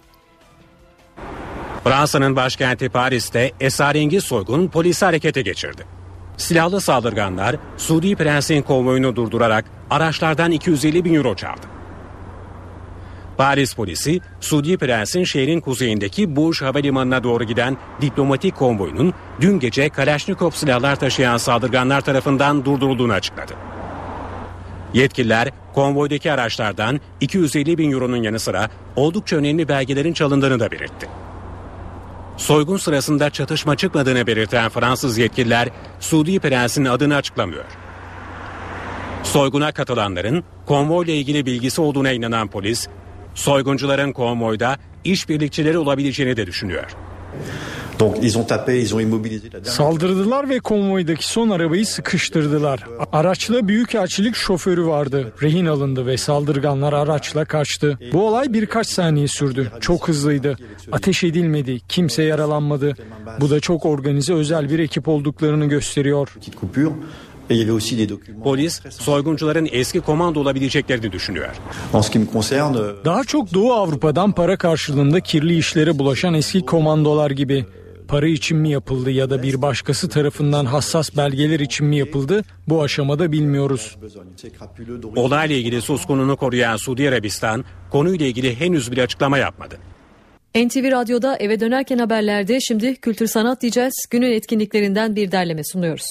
Fransa'nın başkenti Paris'te esrarengiz soygun polisi harekete geçirdi. Silahlı saldırganlar Suudi Prens'in konvoyunu durdurarak araçlardan 250 bin euro çaldı. Paris polisi Suudi Prens'in şehrin kuzeyindeki Burj Havalimanı'na doğru giden diplomatik konvoyunun dün gece Kalashnikov silahlar taşıyan saldırganlar tarafından durdurulduğunu açıkladı. Yetkililer konvoydaki araçlardan 250 bin euronun yanı sıra oldukça önemli belgelerin çalındığını da belirtti. Soygun sırasında çatışma çıkmadığını belirten Fransız yetkililer Suudi Prens'in adını açıklamıyor. Soyguna katılanların konvoyla ilgili bilgisi olduğuna inanan polis Soyguncuların konvoyda işbirlikçileri olabileceğini de düşünüyor. Saldırdılar ve konvoydaki son arabayı sıkıştırdılar. Araçla büyükelçilik şoförü vardı. Rehin alındı ve saldırganlar araçla kaçtı. Bu olay birkaç saniye sürdü. Çok hızlıydı. Ateş edilmedi. Kimse yaralanmadı. Bu da çok organize özel bir ekip olduklarını gösteriyor. Polis soyguncuların eski komando olabileceklerini düşünüyor. Daha çok Doğu Avrupa'dan para karşılığında kirli işlere bulaşan eski komandolar gibi. Para için mi yapıldı ya da bir başkası tarafından hassas belgeler için mi yapıldı bu aşamada bilmiyoruz. Olayla ilgili suskunluğunu koruyan Suudi Arabistan konuyla ilgili henüz bir açıklama yapmadı. NTV Radyo'da eve dönerken haberlerde şimdi kültür sanat diyeceğiz. Günün etkinliklerinden bir derleme sunuyoruz.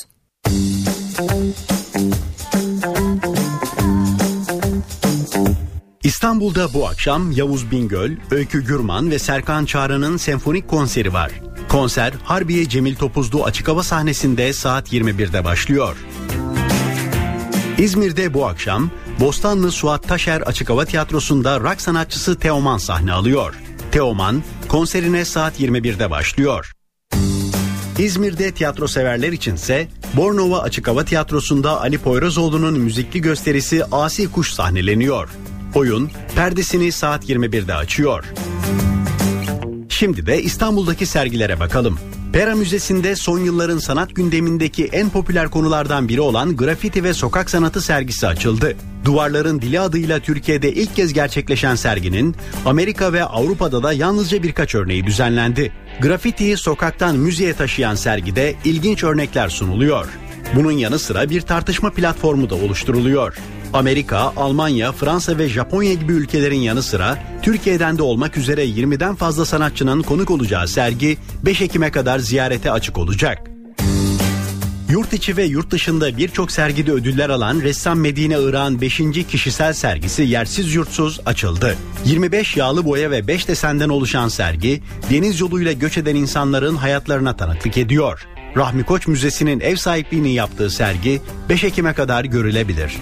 İstanbul'da bu akşam Yavuz Bingöl, Öykü Gürman ve Serkan Çağrı'nın senfonik konseri var. Konser Harbiye Cemil Topuzlu açık hava sahnesinde saat 21'de başlıyor. İzmir'de bu akşam Bostanlı Suat Taşer Açık Hava Tiyatrosu'nda rock sanatçısı Teoman sahne alıyor. Teoman konserine saat 21'de başlıyor. İzmir'de tiyatro severler içinse Bornova Açık Hava Tiyatrosu'nda Ali Poyrazoğlu'nun müzikli gösterisi Asi Kuş sahneleniyor. Oyun perdesini saat 21'de açıyor. Şimdi de İstanbul'daki sergilere bakalım. Pera Müzesi'nde son yılların sanat gündemindeki en popüler konulardan biri olan grafiti ve sokak sanatı sergisi açıldı. Duvarların Dili adıyla Türkiye'de ilk kez gerçekleşen serginin Amerika ve Avrupa'da da yalnızca birkaç örneği düzenlendi. Grafitiyi sokaktan müziğe taşıyan sergide ilginç örnekler sunuluyor. Bunun yanı sıra bir tartışma platformu da oluşturuluyor. Amerika, Almanya, Fransa ve Japonya gibi ülkelerin yanı sıra Türkiye'den de olmak üzere 20'den fazla sanatçının konuk olacağı sergi 5 Ekim'e kadar ziyarete açık olacak. Yurt içi ve yurt dışında birçok sergide ödüller alan ressam Medine Irak'ın 5. kişisel sergisi Yersiz Yurtsuz açıldı. 25 yağlı boya ve 5 desenden oluşan sergi deniz yoluyla göç eden insanların hayatlarına tanıklık ediyor. Rahmi Koç Müzesi'nin ev sahipliğini yaptığı sergi 5 Ekim'e kadar görülebilir.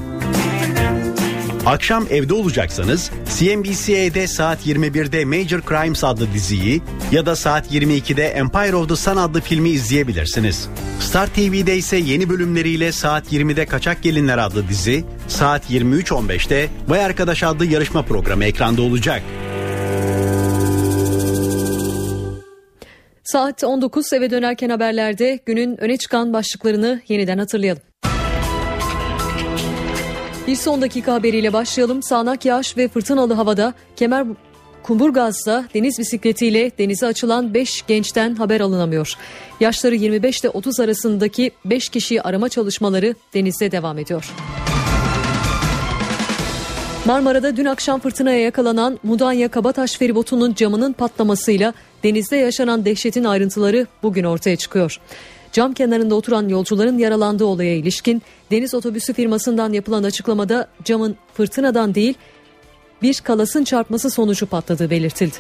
Akşam evde olacaksanız CNBC'de saat 21'de Major Crimes adlı diziyi ya da saat 22'de Empire of the Sun adlı filmi izleyebilirsiniz. Star TV'de ise yeni bölümleriyle saat 20'de Kaçak Gelinler adlı dizi, saat 23.15'te Vay Arkadaş adlı yarışma programı ekranda olacak. Saat 19 eve dönerken haberlerde günün öne çıkan başlıklarını yeniden hatırlayalım. Bir son dakika haberiyle başlayalım. Sağnak yağış ve fırtınalı havada Kemer Kumburgaz'da deniz bisikletiyle denize açılan 5 gençten haber alınamıyor. Yaşları 25 ile 30 arasındaki 5 kişiyi arama çalışmaları denizde devam ediyor. Marmara'da dün akşam fırtınaya yakalanan Mudanya Kabataş feribotunun camının patlamasıyla denizde yaşanan dehşetin ayrıntıları bugün ortaya çıkıyor. Cam kenarında oturan yolcuların yaralandığı olaya ilişkin deniz otobüsü firmasından yapılan açıklamada camın fırtınadan değil bir kalasın çarpması sonucu patladığı belirtildi.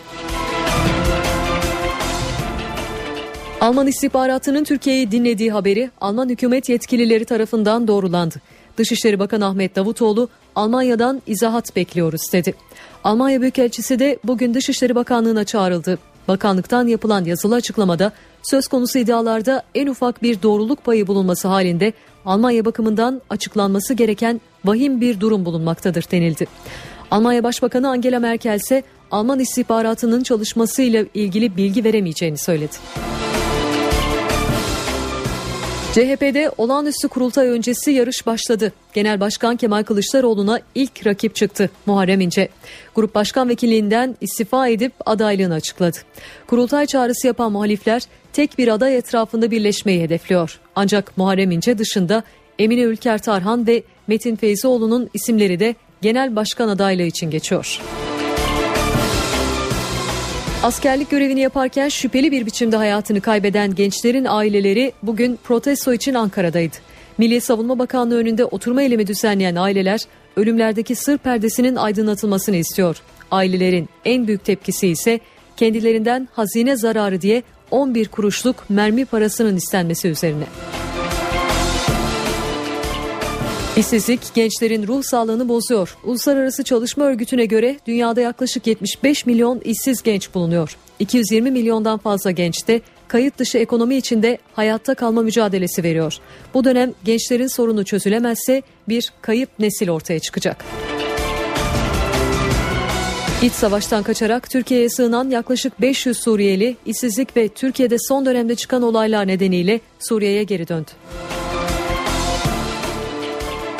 Alman istihbaratının Türkiye'yi dinlediği haberi Alman hükümet yetkilileri tarafından doğrulandı. Dışişleri Bakanı Ahmet Davutoğlu Almanya'dan izahat bekliyoruz dedi. Almanya Büyükelçisi de bugün Dışişleri Bakanlığı'na çağrıldı. Bakanlıktan yapılan yazılı açıklamada söz konusu iddialarda en ufak bir doğruluk payı bulunması halinde Almanya bakımından açıklanması gereken vahim bir durum bulunmaktadır denildi. Almanya Başbakanı Angela Merkel ise Alman istihbaratının çalışmasıyla ilgili bilgi veremeyeceğini söyledi. CHP'de olağanüstü kurultay öncesi yarış başladı. Genel Başkan Kemal Kılıçdaroğlu'na ilk rakip çıktı Muharrem İnce. Grup Başkan Vekilliğinden istifa edip adaylığını açıkladı. Kurultay çağrısı yapan muhalifler tek bir aday etrafında birleşmeyi hedefliyor. Ancak Muharrem İnce dışında Emine Ülker Tarhan ve Metin Feyzioğlu'nun isimleri de genel başkan adaylığı için geçiyor. Askerlik görevini yaparken şüpheli bir biçimde hayatını kaybeden gençlerin aileleri bugün protesto için Ankara'daydı. Milli Savunma Bakanlığı önünde oturma eylemi düzenleyen aileler ölümlerdeki sır perdesinin aydınlatılmasını istiyor. Ailelerin en büyük tepkisi ise kendilerinden hazine zararı diye 11 kuruşluk mermi parasının istenmesi üzerine. İşsizlik gençlerin ruh sağlığını bozuyor. Uluslararası Çalışma Örgütü'ne göre dünyada yaklaşık 75 milyon işsiz genç bulunuyor. 220 milyondan fazla genç de kayıt dışı ekonomi içinde hayatta kalma mücadelesi veriyor. Bu dönem gençlerin sorunu çözülemezse bir kayıp nesil ortaya çıkacak. İç savaştan kaçarak Türkiye'ye sığınan yaklaşık 500 Suriyeli işsizlik ve Türkiye'de son dönemde çıkan olaylar nedeniyle Suriye'ye geri döndü.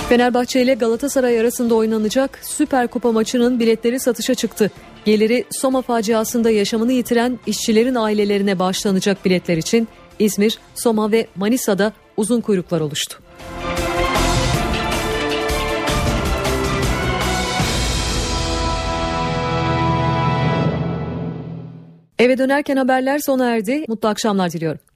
Fenerbahçe ile Galatasaray arasında oynanacak Süper Kupa maçının biletleri satışa çıktı. Geliri Soma faciasında yaşamını yitiren işçilerin ailelerine bağışlanacak biletler için İzmir, Soma ve Manisa'da uzun kuyruklar oluştu. Eve dönerken haberler sona erdi. Mutlu akşamlar diliyorum.